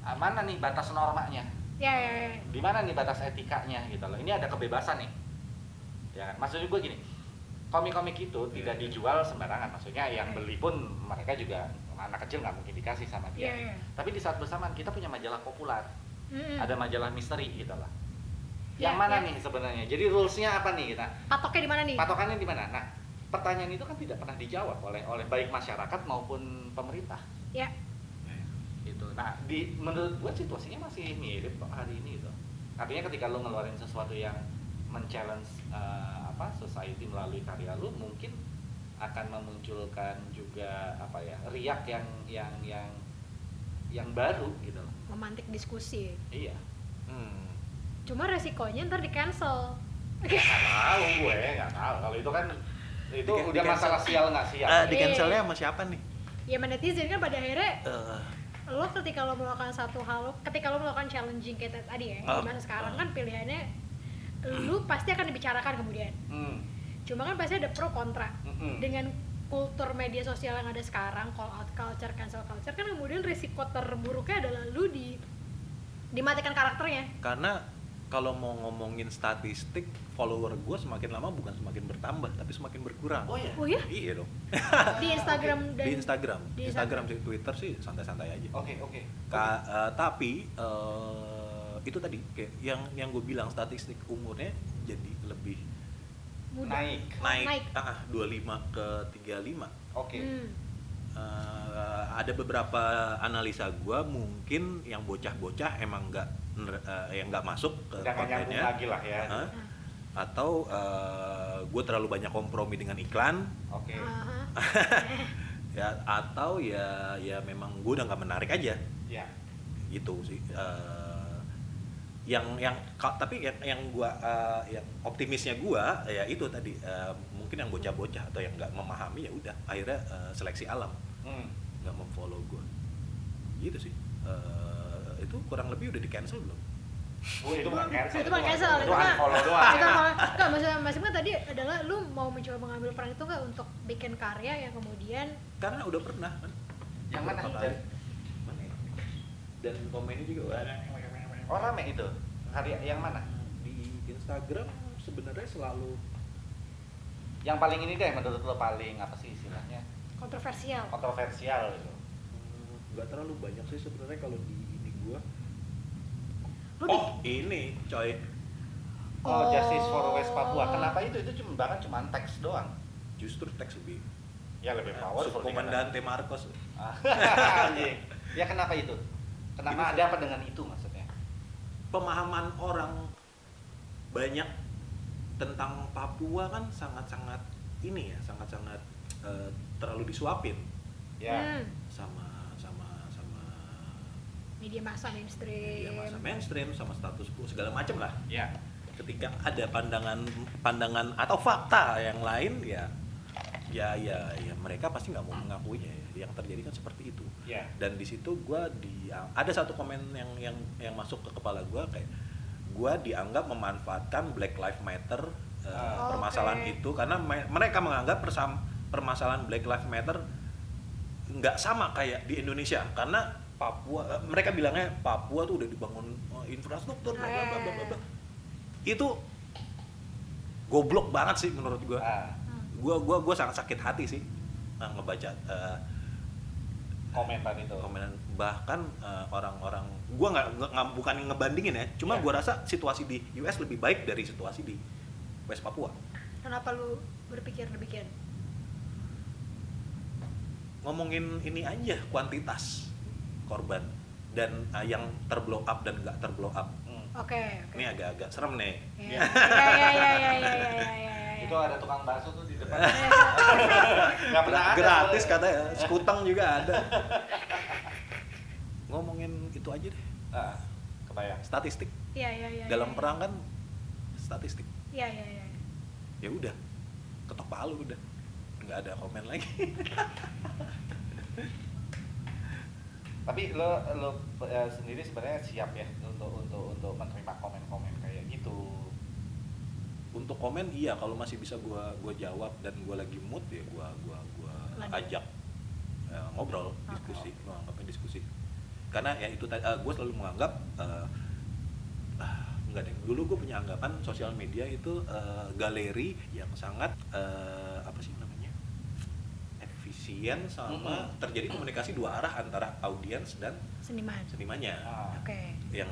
Ah, mana nih batas normanya Ya ya ya. di mana nih batas etikanya gitu loh ini ada kebebasan nih ya kan maksudnya gue gini komik-komik itu Iya, tidak iya. dijual sembarangan maksudnya yang beli pun mereka juga anak kecil nggak mungkin dikasih sama Iya dia iya. tapi di saat bersamaan kita punya majalah populer Hmm. ada majalah misteri gitu loh Ya, yang mana ya. nih sebenarnya jadi rulesnya apa nih kita Patoknya di mana nih? patokannya di mana nah pertanyaan itu kan tidak pernah dijawab oleh oleh baik masyarakat maupun pemerintah Ya. itu nah di menurut gue situasinya masih mirip kok hari ini gitu artinya ketika lo ngeluarin sesuatu yang men-challenge eh, apa society melalui karya lo mungkin akan memunculkan juga apa ya riak yang yang yang yang baru gitu loh Memantik diskusi. iya Hmm. Cuma resikonya ntar di cancel. nggak tahu gue nggak tahu kalau itu kan itu Di- udah di masalah sial nggak sial Ah, di Iya. cancelnya sama siapa nih? ya netizen kan pada akhirnya Eh, lo ketika lo melakukan satu hal ketika lo melakukan challenging kayak tadi ya Ah. di masa sekarang Ah. kan pilihannya lu pasti akan dibicarakan kemudian hmm. cuma kan pasti ada pro kontra Mm-mm. dengan kultur media sosial yang ada sekarang call out culture cancel culture kan kemudian risiko terburuknya adalah lu di dimatikan karakternya karena kalau mau ngomongin statistik, follower gue semakin lama bukan semakin bertambah, tapi semakin berkurang. oh ya oh ya Iya dong. di Instagram dan di Instagram, di Instagram sih, Twitter sih santai-santai aja. oke oke Ka- eh, tapi eh, itu tadi kayak yang yang gue bilang statistik umurnya jadi lebih muda naik naik, naik. ah 25 ke 35. oke Hmm. Eh, ada beberapa analisa gua mungkin yang bocah-bocah emang nggak eh, yang nggak masuk ke udah kontennya lagi lah ya Hah? atau gue terlalu banyak kompromi dengan iklan oke Aha. ya atau ya ya memang gue udah nggak menarik aja ya gitu sih Eh, yang yang tapi yang yang gua eh, yang optimisnya gua ya itu tadi eh, mungkin yang bocah-bocah atau yang nggak memahami ya udah akhirnya eh, seleksi alam. Hmm. nggak memfollow gua. Gitu sih. Eh, itu kurang lebih udah di cancel belum? Oh, itu bukan cancel. itu bukan cancel Itu mah unfollow doang. itu malah- nggak maksudnya kan tadi adalah lu mau mencoba mengambil peran itu nggak untuk bikin karya yang kemudian karena udah pernah kan? Yang mana? Dan komennya juga ada Oh, rame itu. Hari yang mana? di Instagram sebenarnya selalu Yang paling ini deh menurut lo paling apa sih istilahnya? kontroversial Kontroversial gitu. hmm, nggak terlalu banyak sih sebenarnya kalau di ini gua lu oh ini coy Oh, Oh. Justice for West Papua. Kenapa itu? Itu cuma bahkan cuma teks doang. justru teks lebih Ya lebih powerful. Komandante Marcos Ah, anjing. ya kenapa itu? Kenapa Ini ada apa dengan itu maksudnya? Pemahaman orang banyak tentang Papua kan sangat-sangat ini ya sangat-sangat eh, terlalu disuapin Ya. Hmm, sama sama sama media massa mainstream ya masa mainstream sama status quo segala macam lah Ya. ketika ada pandangan pandangan atau fakta yang lain ya ya ya ya mereka pasti nggak mau mengakuinya ya. yang terjadi kan seperti itu Ya. dan di situ gue di ada satu komen yang yang yang masuk ke kepala gue kayak gue dianggap memanfaatkan Black Lives Matter uh, Ah. permasalahan Oke. itu karena me- mereka menganggap persam- permasalahan Black Lives Matter nggak sama kayak di Indonesia karena Papua eh, mereka bilangnya Papua tuh udah dibangun eh, infrastruktur bla bla bla bla bla, bla. itu goblok banget sih menurut gue Ah, gue gua gua sangat sakit hati sih nah, ngebaca uh, komentar itu komentar bahkan orang-orang uh, gue nggak bukan ngebandingin ya cuma yeah. gue rasa situasi di US lebih baik dari situasi di West Papua kenapa lu berpikir demikian ngomongin ini aja kuantitas korban dan uh, yang terblow up dan nggak terblow up Oke. Okay, okay. Ini agak-agak serem nih. Iya. Iya iya iya iya iya. Itu ada tukang bakso tuh di depan. Ya. Pernah ada. gratis katanya sekutang juga ada ngomongin itu aja deh Ah, kebayang. statistik ya ya ya dalam ya. perang kan statistik ya ya ya ya udah ketok palu udah nggak ada komen lagi Tapi lo lo eh, sendiri sebenarnya siap ya untuk untuk untuk menerima komen-komen. Untuk komen iya. Kalau masih bisa gua gua jawab dan gua lagi mood ya gua gua gua Lanjut. ajak ya, ngobrol diskusi gua anggapnya diskusi. Karena ya itu tadi eh, gua selalu menganggap eh, ah, enggak deh. Dulu gue punya anggapan sosial media itu eh, galeri yang sangat eh, apa sih namanya efisien sama Mm-mm. terjadi komunikasi dua arah antara audiens dan seniman. senimannya. Ah. oke. Yang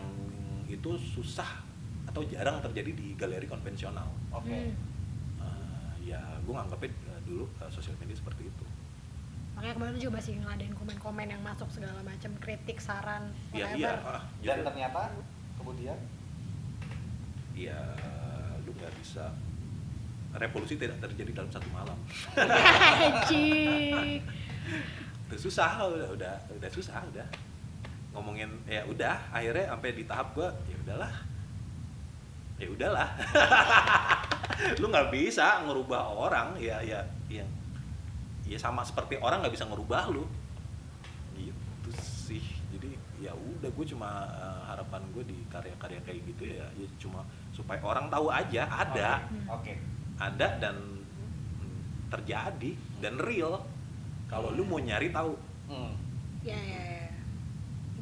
itu susah atau jarang terjadi di galeri konvensional. Oke. Hmm. Eh, ya, gue nganggapnya eh, dulu eh, sosial media seperti itu. makanya kemarin juga masih ngadain komen-komen yang masuk segala macam kritik saran Iya, whatever iya. ah, Dan ternyata kemudian ya, lu nggak bisa revolusi tidak terjadi dalam satu malam. Itu susah, udah, udah, udah susah, udah. Ngomongin ya udah, akhirnya sampai di tahap gue ya udahlah, ya udahlah. lu nggak bisa ngerubah orang, ya, ya, ya, ya sama seperti orang nggak bisa ngerubah lu. Gitu sih. Jadi ya udah gue cuma eh, harapan gue di karya-karya kayak gitu ya, ya cuma supaya orang tahu aja ada Oke. ada dan terjadi dan real kalau lu mau nyari tahu Hmm. ya ya ya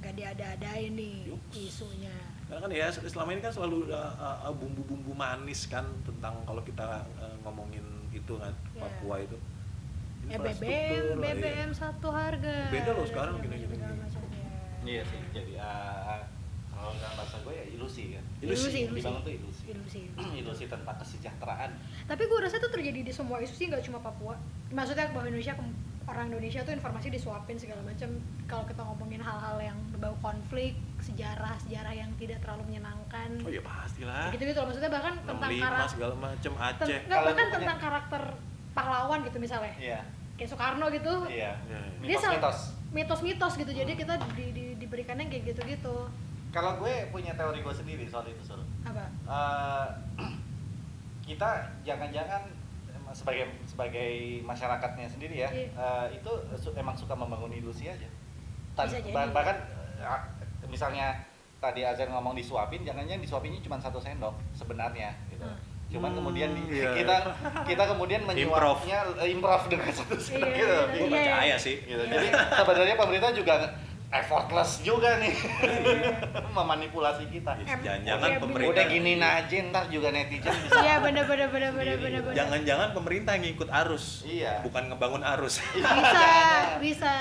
nggak diada-adain nih Yups. isunya karena kan ya selama ini kan selalu uh, uh, bumbu-bumbu manis kan tentang kalau kita uh, ngomongin itu kan Ya. Papua itu ya BBM. BBM satu harga Beda loh sekarang gini, gini, gini. ya. Iya sih. Jadi ah, kalau dalam bahasa gue ya ilusi kan. ilusi ilusi Dibangun tuh ilusi. ilusi ilusi tentang kesejahteraan. tapi gue rasa itu terjadi di semua isu sih nggak cuma Papua maksudnya bahwa Indonesia orang Indonesia tuh informasi disuapin segala macam. Kalau kita ngomongin hal-hal yang berbau konflik sejarah sejarah yang tidak terlalu menyenangkan. Oh ya pastilah. Gitu gitu maksudnya bahkan tentang 65 karakter segala macam Aceh. Kalau bahkan tentang karakter pahlawan gitu misalnya. Iya. kayak Soekarno gitu. Iya. Ya, ya. Dia sel- Mitos-mitos. mitos-mitos gitu. Jadi kita di, di- diberikannya kayak gitu-gitu. Kalau gue punya teori gue sendiri soal itu Sur. apa? Eh, kita jangan-jangan sebagai sebagai masyarakatnya sendiri ya Iya. eh, itu su- emang suka membangun ilusi aja. Tan- Bisa jadi. bah- bahkan eh, misalnya tadi Azan ngomong disuapin, jangan-jangan disuapinnya cuma satu sendok sebenarnya gitu. Hmm. Cuman Hmm, kemudian di- iya. kita kita kemudian Improv. menyuapnya eh, improv dengan satu sendok Iya, gitu. iya, Gue iya. percaya sih. Gitu. Jadi sebenarnya pemerintah juga effortless juga nih memanipulasi kita. Em- Jangan-jangan iya, pemerintah Udah gini aja ntar juga netizen bisa iya bener bener bener bener bener Jangan-jangan pemerintah yang ngikut arus. Iya. Bukan ngebangun arus. bisa bisa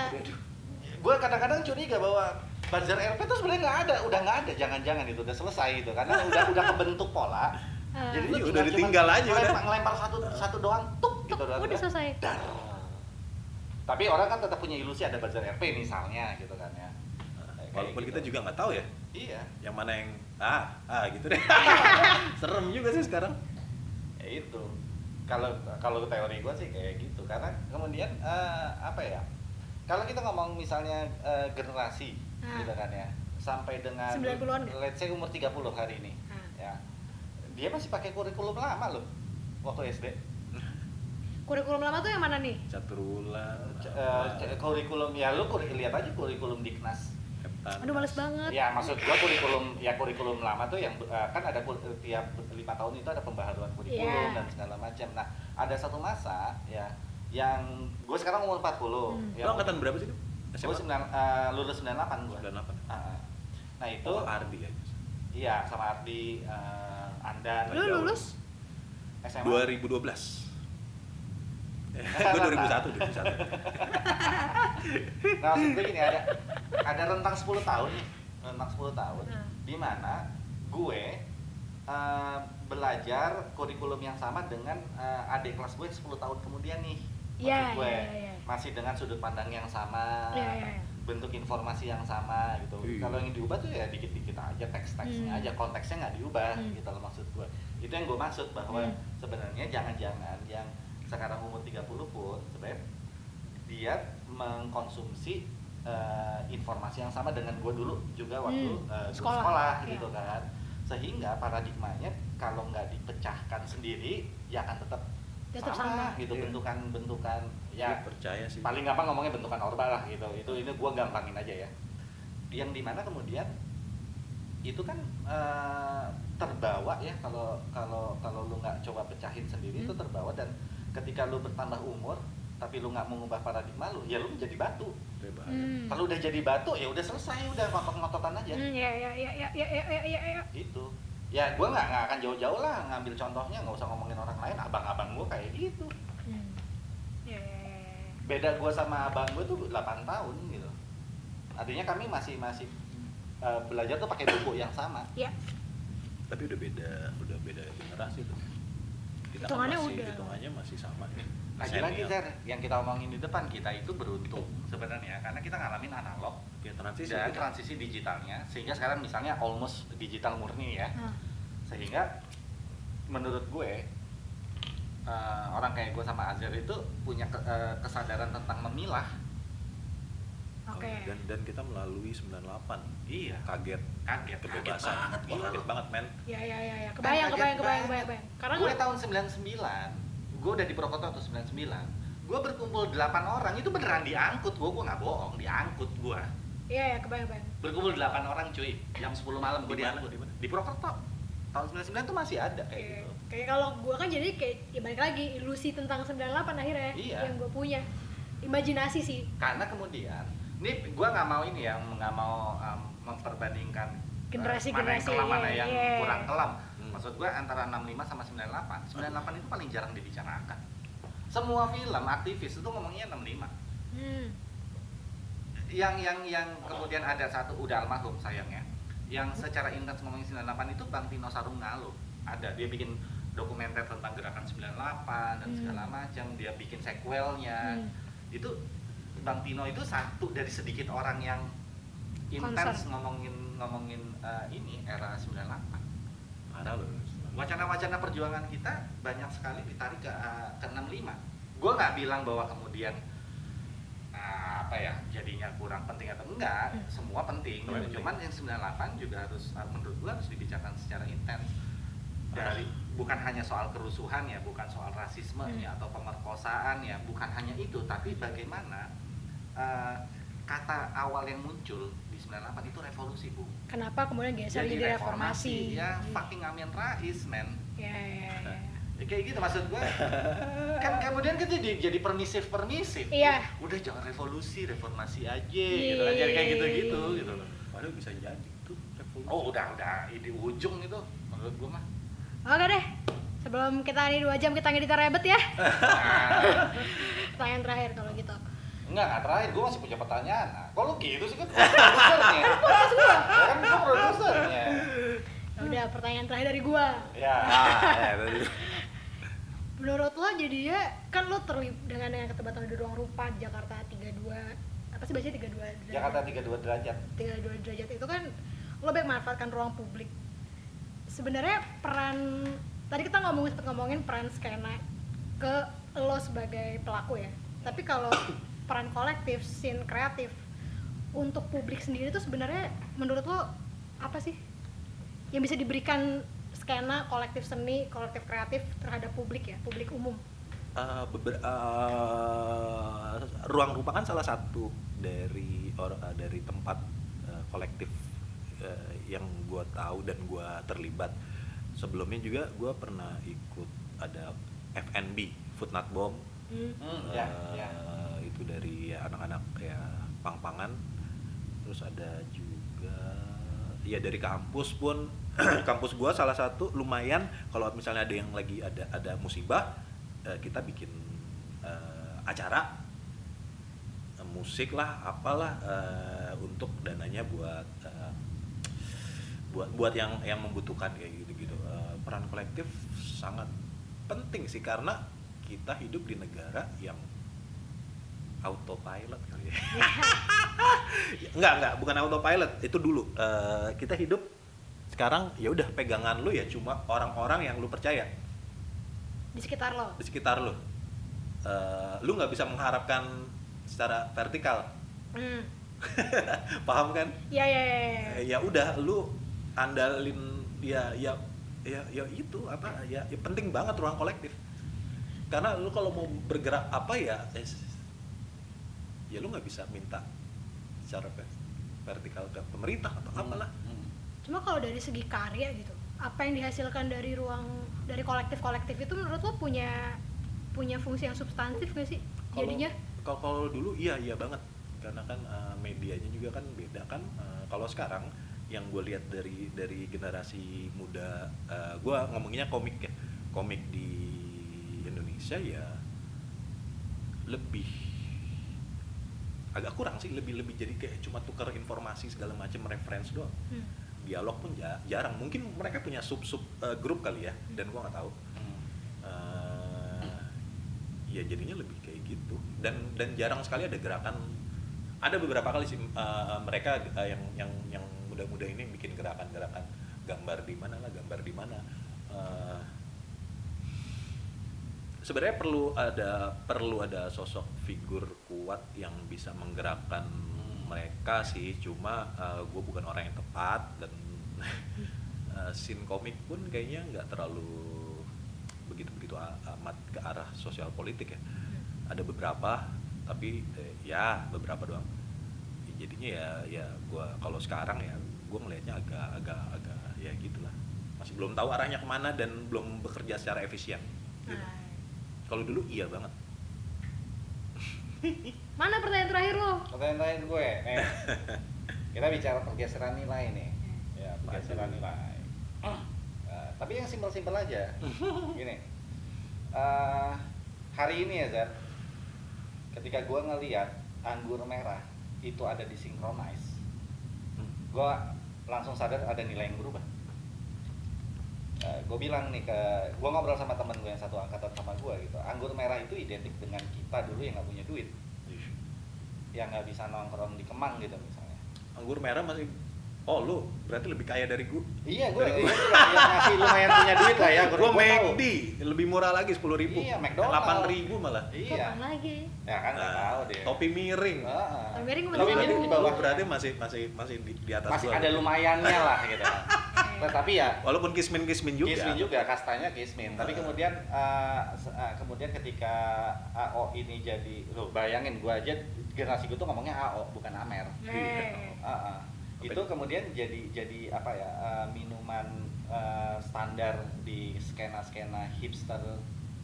gue kadang-kadang curiga bahwa buzzer RP itu sebenarnya nggak ada, udah nggak ada, jangan-jangan itu udah selesai itu karena udah udah kebentuk pola. Ah. Jadi Iya, lu udah tinggal ditinggal cuman aja, udah. ngelempar, ngelempar satu satu doang, tuk gitu Tuk, udah selesai Dar. Tapi orang kan tetap punya ilusi ada buzzer RP misalnya gitu kan ya. Walaupun gitu. kita juga nggak tahu ya, Iya. yang mana yang ah ah gitu deh. Serem juga sih sekarang. ya itu kalau kalau teori gue sih kayak gitu karena kemudian eh, apa ya kalau kita ngomong misalnya eh, generasi Ah. gitu kan ya sampai dengan 90-an nggak? let's say umur 30 hari ini Ah. ya dia masih pakai kurikulum lama loh waktu SD kurikulum lama tuh yang mana nih Caturula. C- eh, kurikulum ya lu kuri- lihat aja kurikulum Diknas. Aduh males banget ya maksud gua kurikulum ya kurikulum lama tuh yang eh, kan ada kur- tiap lima tahun itu ada pembaharuan kurikulum Iya. dan segala macam nah ada satu masa ya yang gue sekarang umur 40 Hmm. ya, Lo angkatan berapa sih? Gue sembilan eh, lulus 98 gue 98. nah itu Oh, Ardi ya. iya sama Ardi eh, Anda lu jauh. lulus SMA 2012. Gue 2001, 2001. nah maksud gue gini ada ada rentang 10 tahun rentang 10 tahun Hmm. di mana gue eh, belajar kurikulum yang sama dengan eh, adik kelas gue 10 tahun kemudian nih Iya, gue iya, iya. masih dengan sudut pandang yang sama Iya, iya, iya. bentuk informasi yang sama gitu Iya. kalau yang diubah tuh ya dikit-dikit aja teks-teksnya Hmm. aja konteksnya nggak diubah Hmm. gitu loh maksud gue itu yang gue maksud bahwa Hmm. sebenarnya jangan-jangan yang sekarang umur 30 pun sebenarnya dia mengkonsumsi eh, informasi yang sama dengan gue dulu juga waktu Hmm. dulu Sekolah. sekolah, Iya. gitu kan sehingga paradigmanya kalau nggak dipecahkan sendiri ya akan tetap Tetap sama, sama. gitu Iya. bentukan-bentukan ya Gue percaya sih. paling gampang ngomongnya bentukan orba lah gitu itu ini gua gampangin aja ya yang di mana kemudian itu kan eh, terbawa ya kalau kalau kalau lu nggak coba pecahin sendiri itu Hmm. terbawa dan ketika lu bertambah umur tapi lu nggak mengubah paradigma lu ya lu menjadi batu. Hmm. kalau udah jadi batu ya udah selesai udah ngotot-ngototan aja Hmm, ya ya ya ya ya ya ya ya ya itu ya gua nggak nggak akan jauh-jauh lah ngambil contohnya nggak usah ngomongin orang lain abang-abang gua kayak gitu Hmm. ya ya ya ya. beda gua sama abang gua tuh 8 tahun gitu artinya kami masih masih uh, belajar tuh pakai buku yang sama ya Tapi udah beda, udah beda generasi tuh. Kita kan Hitungannya masih, udah. hitungannya masih sama nih. lagi-lagi. Zer, yang kita omongin di depan kita itu beruntung sebenarnya karena kita ngalamin analog Ya transisi. dan transisi digitalnya sehingga sekarang misalnya almost digital murni ya Nah, sehingga menurut gue uh, orang kayak gue sama Azir itu punya ke- uh, kesadaran tentang memilah oke. Dan dan kita melalui 98. iya. Kaget. kaget Kebebasan. kaget Wah, kaget banget, men. ya ya ya ya kebayang kebayang kebayang banget. kebayang kebayang karena gue tahun 99 gue udah di Prokoto tuh 99 gue berkumpul 8 orang itu beneran diangkut gue gue nggak bohong diangkut gue iya ya kebayang kebayang. Berkumpul 8 orang cuy. Jam 10 malam gue diangkut. Di mana? di Purwokerto tahun 99 tuh masih ada kayak kayak gitu. Kayak kalau gue kan jadi kayak ya balik lagi ilusi tentang 98 akhirnya Iya. yang gue punya. Imajinasi sih. Karena kemudian ini gue nggak mau ini yang nggak mau um, memperbandingkan uh, Generasi-generasi, mana yang kelam mana yang iya. kurang kelam Hmm. maksud gue antara 65 sama 98 98 itu paling jarang dibicarakan semua film aktivis itu ngomongnya 65 hmm. yang yang yang kemudian ada satu udah almarhum sayangnya yang secara intens ngomongin 98 itu Bang Tino Sarungalo ada dia bikin dokumenter tentang gerakan 98 dan Hmm. segala macam dia bikin sequelnya Hmm. itu Bang Tino itu satu dari sedikit orang yang intens ngomongin ngomongin eh, ini era 98 Parah loh. wacana-wacana perjuangan kita banyak sekali ditarik ke eh, ke 65 gue nggak bilang bahwa kemudian ah, apa ya jadi jadinya kurang penting atau enggak Hmm. semua penting penting. cuman yang 98 juga harus menurut gua harus dibicarakan secara intens dari bukan hanya soal kerusuhan ya bukan soal rasisme Hmm. ya atau pemerkosaan ya bukan hanya itu tapi bagaimana eh, kata awal yang muncul di 98 itu revolusi bu. Kenapa kemudian geser jadi, reformasi. ya fucking Amin Rais man ya ya ya, ya. Ya, kayak gitu maksud gue kan kemudian kan jadi jadi permisif permisif Iya. udah jangan revolusi reformasi aja gitu. Kan jadi kayak gitu gitu gitu loh. Padahal bisa jadi tuh revolusi. oh udah udah. Di ujung itu menurut gue mah. Oke deh. Sebelum kita ini dua jam kita ngedit rebet ya. Nah, pertanyaan terakhir kalau gitu enggak nggak terakhir. Gue masih punya pertanyaan. Nah, kok lu gitu sih? Kan produsernya. Ya kan gue produsernya. Ya udah pertanyaan terakhir dari gua. Ya. Ah, ya, tadi. menurut lo jadinya kan lo terlibat dengan dengan ketebatan di ruang rupa Jakarta 32 apa sih bacanya 32 derajat Jakarta 32 derajat. 32 derajat itu kan lo baik manfaatkan ruang publik. Sebenarnya peran tadi kita ngomongin sempat ngomongin peran skena ke lo sebagai pelaku ya. Tapi kalau peran kolektif scene kreatif untuk publik sendiri tuh sebenarnya menurut lo apa sih? Yang bisa diberikan skena kolektif seni kolektif kreatif terhadap publik ya publik umum? Eh, beber- eh, ruang rupa kan salah satu dari or, eh, dari tempat eh, kolektif eh, yang gua tahu dan gua terlibat. Sebelumnya juga gua pernah ikut ada FNB Food Not Bomb. Hmm. ya eh, ya itu dari anak-anak ya pang-pangan. Terus ada juga ya dari kampus pun. Kampus gua salah satu lumayan kalau misalnya ada yang lagi ada ada musibah eh, kita bikin eh, acara. Eh, musik lah apalah eh, untuk dananya buat buat buat yang yang membutuhkan kayak gitu gitu peran kolektif sangat penting sih karena kita hidup di negara yang autopilot kali ya. enggak enggak bukan autopilot. Itu dulu. Eh, kita hidup sekarang ya udah pegangan lu ya cuma orang-orang yang lu percaya. Di sekitar lo. Di sekitar lu. Eh, lu nggak bisa mengharapkan secara vertikal. Hmm. paham kan? Ya ya ya, udah lu andalin ya ya ya ya itu apa ya, ya penting banget ruang kolektif. Karena lu kalau mau bergerak apa ya eh, ya lu nggak bisa minta secara ver- vertikal ke pemerintah atau apalah Hmm. Cuma kalau dari segi karya gitu, apa yang dihasilkan dari ruang dari kolektif-kolektif itu menurut lo punya punya fungsi yang substantif gak sih? Kalau- Jadinya kalau kalau dulu iya iya banget karena kan eh, medianya juga kan beda kan Eh, kalau sekarang yang gue lihat dari dari generasi muda gue ngomonginnya komik ya komik di Indonesia ya lebih agak kurang sih lebih lebih jadi kayak cuma tukar informasi segala macam reference doang. Hmm. dialog pun ja- jarang. Mungkin mereka punya sub sub eh, grup kali ya dan gua nggak tahu. Hmm. Eh, ya jadinya lebih kayak gitu. Dan dan jarang sekali ada gerakan. Ada beberapa kali sih eh, mereka eh, yang yang yang muda-muda ini bikin gerakan-gerakan gambar di mana lah gambar di mana Eh, sebenarnya perlu ada perlu ada sosok figur kuat yang bisa menggerakkan mereka sih. Cuma gue bukan orang yang tepat dan eh, scene komik pun kayaknya nggak terlalu begitu begitu amat ke arah sosial politik ya. Ada beberapa tapi eh, ya beberapa doang. Ya, jadinya ya ya gue kalau sekarang ya gue melihatnya agak agak agak ya gitulah. Masih belum tahu arahnya ke mana dan belum bekerja secara efisien. Gitu. Nah, kalau dulu iya banget mana pertanyaan terakhir lo? Pertanyaan gue, nih. kita bicara pergeseran nilai nih. Ya, pergeseran nilai. Eh, tapi yang simpel-simpel aja. Gini, eh, hari ini ya Zat, ketika gue ngeliat anggur merah itu ada di synchronize, Hmm. gue langsung sadar ada nilai yang berubah. Gue bilang nih ke, gue ngobrol sama temen gue yang satu angkatan sama gue gitu, anggur merah itu identik dengan kita dulu yang nggak punya duit, yang nggak bisa nongkrong di Kemang gitu misalnya. anggur merah masih oh lu berarti lebih kaya dari gua Iya, gue gue juga yang masih lumayan punya duit lah ya. gua gua. McD lebih murah lagi sepuluh ribu Iya, McDonald. delapan ribu malah Iya. Kapan lagi? Ya kan nggak Nah, tahu deh. topi miring Ah. Topi miring Topi masih miring di bawah. berarti masih masih masih di, di atas Masih gua. ada lumayannya lah gitu. Tetapi ya walaupun kismin kismin juga Kismin juga, kastanya Kismin. Tapi Ah. kemudian uh, uh, kemudian ketika AO ini jadi, lo bayangin gua aja generasi gue tuh ngomongnya AO bukan Amer. Eh. Ah, ah. Itu kemudian jadi jadi apa ya uh, minuman uh, standar di skena skena hipster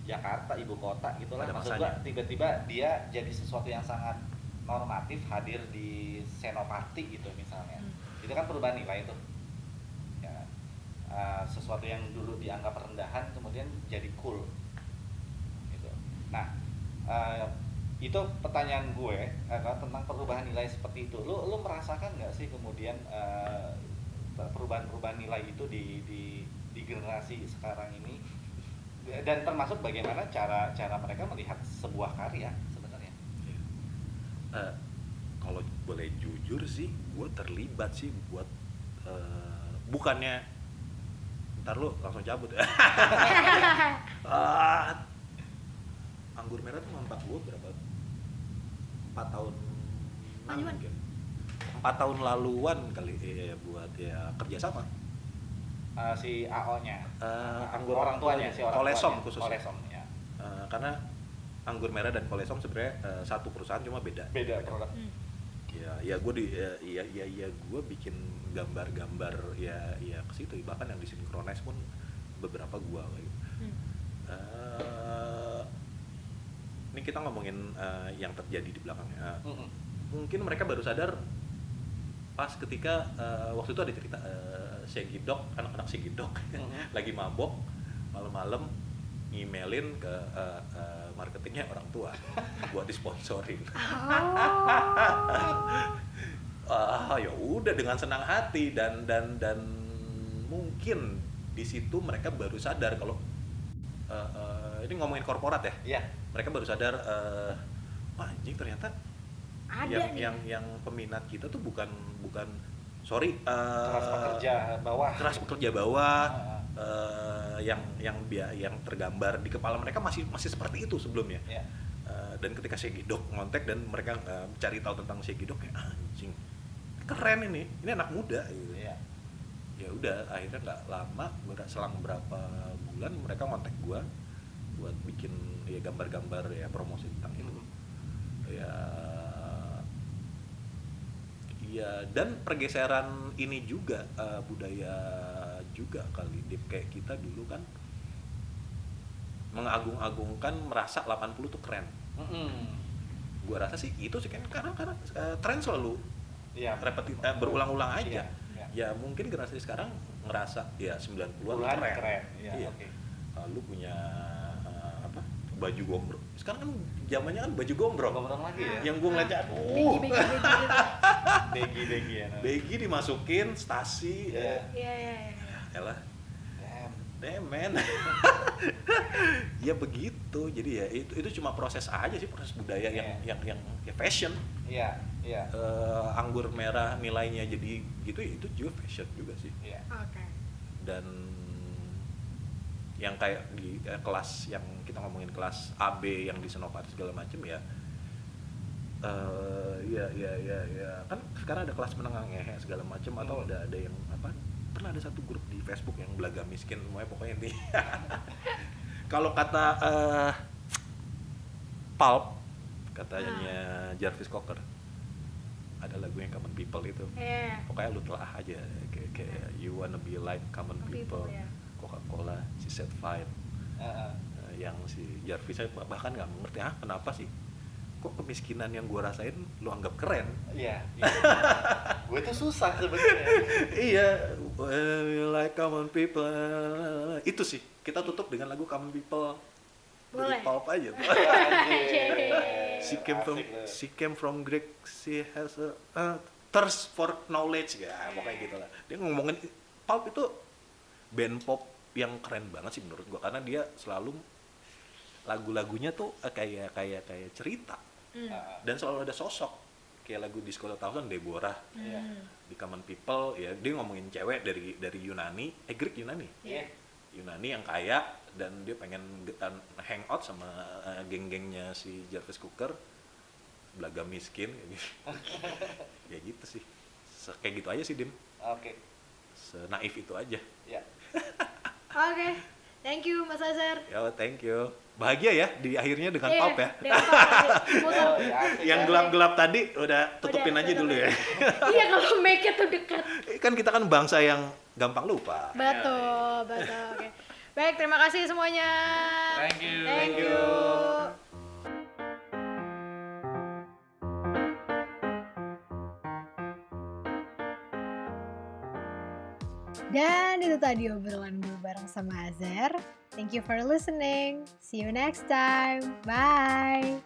Jakarta ibu kota gitulah. Pada maksud masanya. gua tiba-tiba dia jadi sesuatu yang sangat normatif hadir di senopati gitu misalnya. Hmm. itu kan perubahan nilai itu ya. Uh, sesuatu yang dulu dianggap rendahan kemudian jadi cool. Gitu. Nah uh, itu pertanyaan gue adalah tentang perubahan nilai seperti itu. Lu lu merasakan nggak sih kemudian uh, perubahan-perubahan nilai itu di di di generasi sekarang ini? Dan termasuk bagaimana cara cara mereka melihat sebuah karya sebenarnya? Iya. Eh, kalau boleh jujur sih gue terlibat sih buat eh, bukannya ntar lu langsung cabut ya. Ah, anggur merah tuh ngontak gue berapa empat tahun lalu Majuan. mungkin empat tahun laluan kali ya buat ya kerjasama Uh, si AO-nya Eh, anggur orang tuanya si orang tuanya. khususnya kolesom ya Eh, karena anggur merah dan kolesom sebenarnya eh, satu perusahaan cuma beda beda produk Hmm. ya ya gue di ya ya ya, ya gue bikin gambar-gambar ya ya ke situ bahkan yang disinkronize pun beberapa gue gitu. Hmm. Eh, ini kita ngomongin eh, yang terjadi di belakangnya Eh, Mm-mm. mungkin mereka baru sadar pas ketika eh, waktu itu ada cerita uh, Segidok anak-anak Segidok Mhm. lagi mabok malam-malam ngemailin ke eh, eh, marketingnya orang tua buat disponsorin ah ya udah dengan senang hati dan dan dan mungkin di situ mereka baru sadar kalau eh, eh, ini ngomongin korporat ya Iya. Mereka baru sadar eh wah anjing ternyata Ada yang nih. yang yang peminat kita tuh bukan bukan sorry eh, keras pekerja bawah. keras pekerja bawah Ah, eh, yang yang yang tergambar di kepala mereka masih masih seperti itu sebelumnya. Ya Eh, dan ketika Segidok ngontek dan mereka eh, cari tahu tentang Segidok ya anjing keren ini ini anak muda. Gitu iya. Ya udah akhirnya nggak lama selang berapa bulan mereka kontak gua buat bikin ya gambar-gambar ya promosi tentang itu ya ya dan pergeseran ini juga eh, budaya juga kali Dip. kayak kita dulu kan mengagung-agungkan merasa 80 tuh keren Mm-mm. gua rasa sih itu sih kan karena karena eh, tren selalu iya repeti eh, berulang-ulang aja Iya, iya. ya mungkin generasi sekarang ngerasa ya 90-an Puluhan keren, keren iya Iya. oke lalu punya baju gombrong. Sekarang kan zamannya kan baju gombrong. Gombrong lagi ya? Yang gue ngeliatnya Begi, aduh begi, begi. Begi begi ya nah. begi dimasukin stasi Iya. eh, Iya, iya, iya. elah Damn. damn man. Ya begitu. Jadi ya itu itu cuma proses aja sih proses budaya yang Iya. yang yang ya fashion. Iya iya. Eh, anggur merah nilainya jadi gitu ya itu juga fashion juga sih. Iya. Oke. dan yang kayak di eh, kelas yang kita ngomongin kelas AB yang di Senopati segala macem ya eh ya ya ya ya kan sekarang ada kelas menengah ngehe segala atau Hmm. ada ada yang apa pernah ada satu grup di Facebook yang belaga miskin semuanya pokoknya inti kalau kata eh pulp katanya Jarvis Cocker ada lagu yang Common People itu Iya. pokoknya lu telah aja kayak, kayak you wanna be like common Common people, people, ya. Coca-Cola she said fine Heeh. Eh, yang si Jarvis saya bahkan nggak mengerti ah kenapa sih? Kok kemiskinan yang gua rasain lu anggap keren? Iya iya. gue tuh susah sebenarnya. Iya well, you like common people. Itu sih kita tutup dengan lagu common people. Boleh. Pulp aja Anjir. she came from she came from Greek. She has a uh, thirst for knowledge ya pokoknya gitu lah. Dia ngomongin pulp itu band pop yang keren banget sih menurut gua karena dia selalu lagu-lagunya tuh eh, kayak kayak kayak cerita. Heeh. dan selalu ada sosok kayak lagu Disco Thousand Deborah Iya. Hmm. di Common People ya dia ngomongin cewek dari dari Yunani eh Greek Yunani Iya. Yunani yang kaya dan dia pengen ge- an- hangout sama eh, geng-gengnya si Jarvis Cooker belaga miskin kayak gitu. ya gitu sih Se- kayak gitu aja sih Dim Oke. senaif itu aja Ya. Oke, thank you Mas Azhar. ya thank you bahagia ya di akhirnya dengan Iya, pop ya dengan. Oh, ya, asik yang ya. gelap-gelap tadi udah tutupin Udah, aja dulu ya iya kalau make it tuh dekat. kan kita kan bangsa yang gampang lupa Betul, betul. Oke. Baik, terima kasih semuanya. Thank you. Thank Thank you. Dan itu tadi obrolan gue bareng sama Azer. Thank you for listening. See you next time. Bye.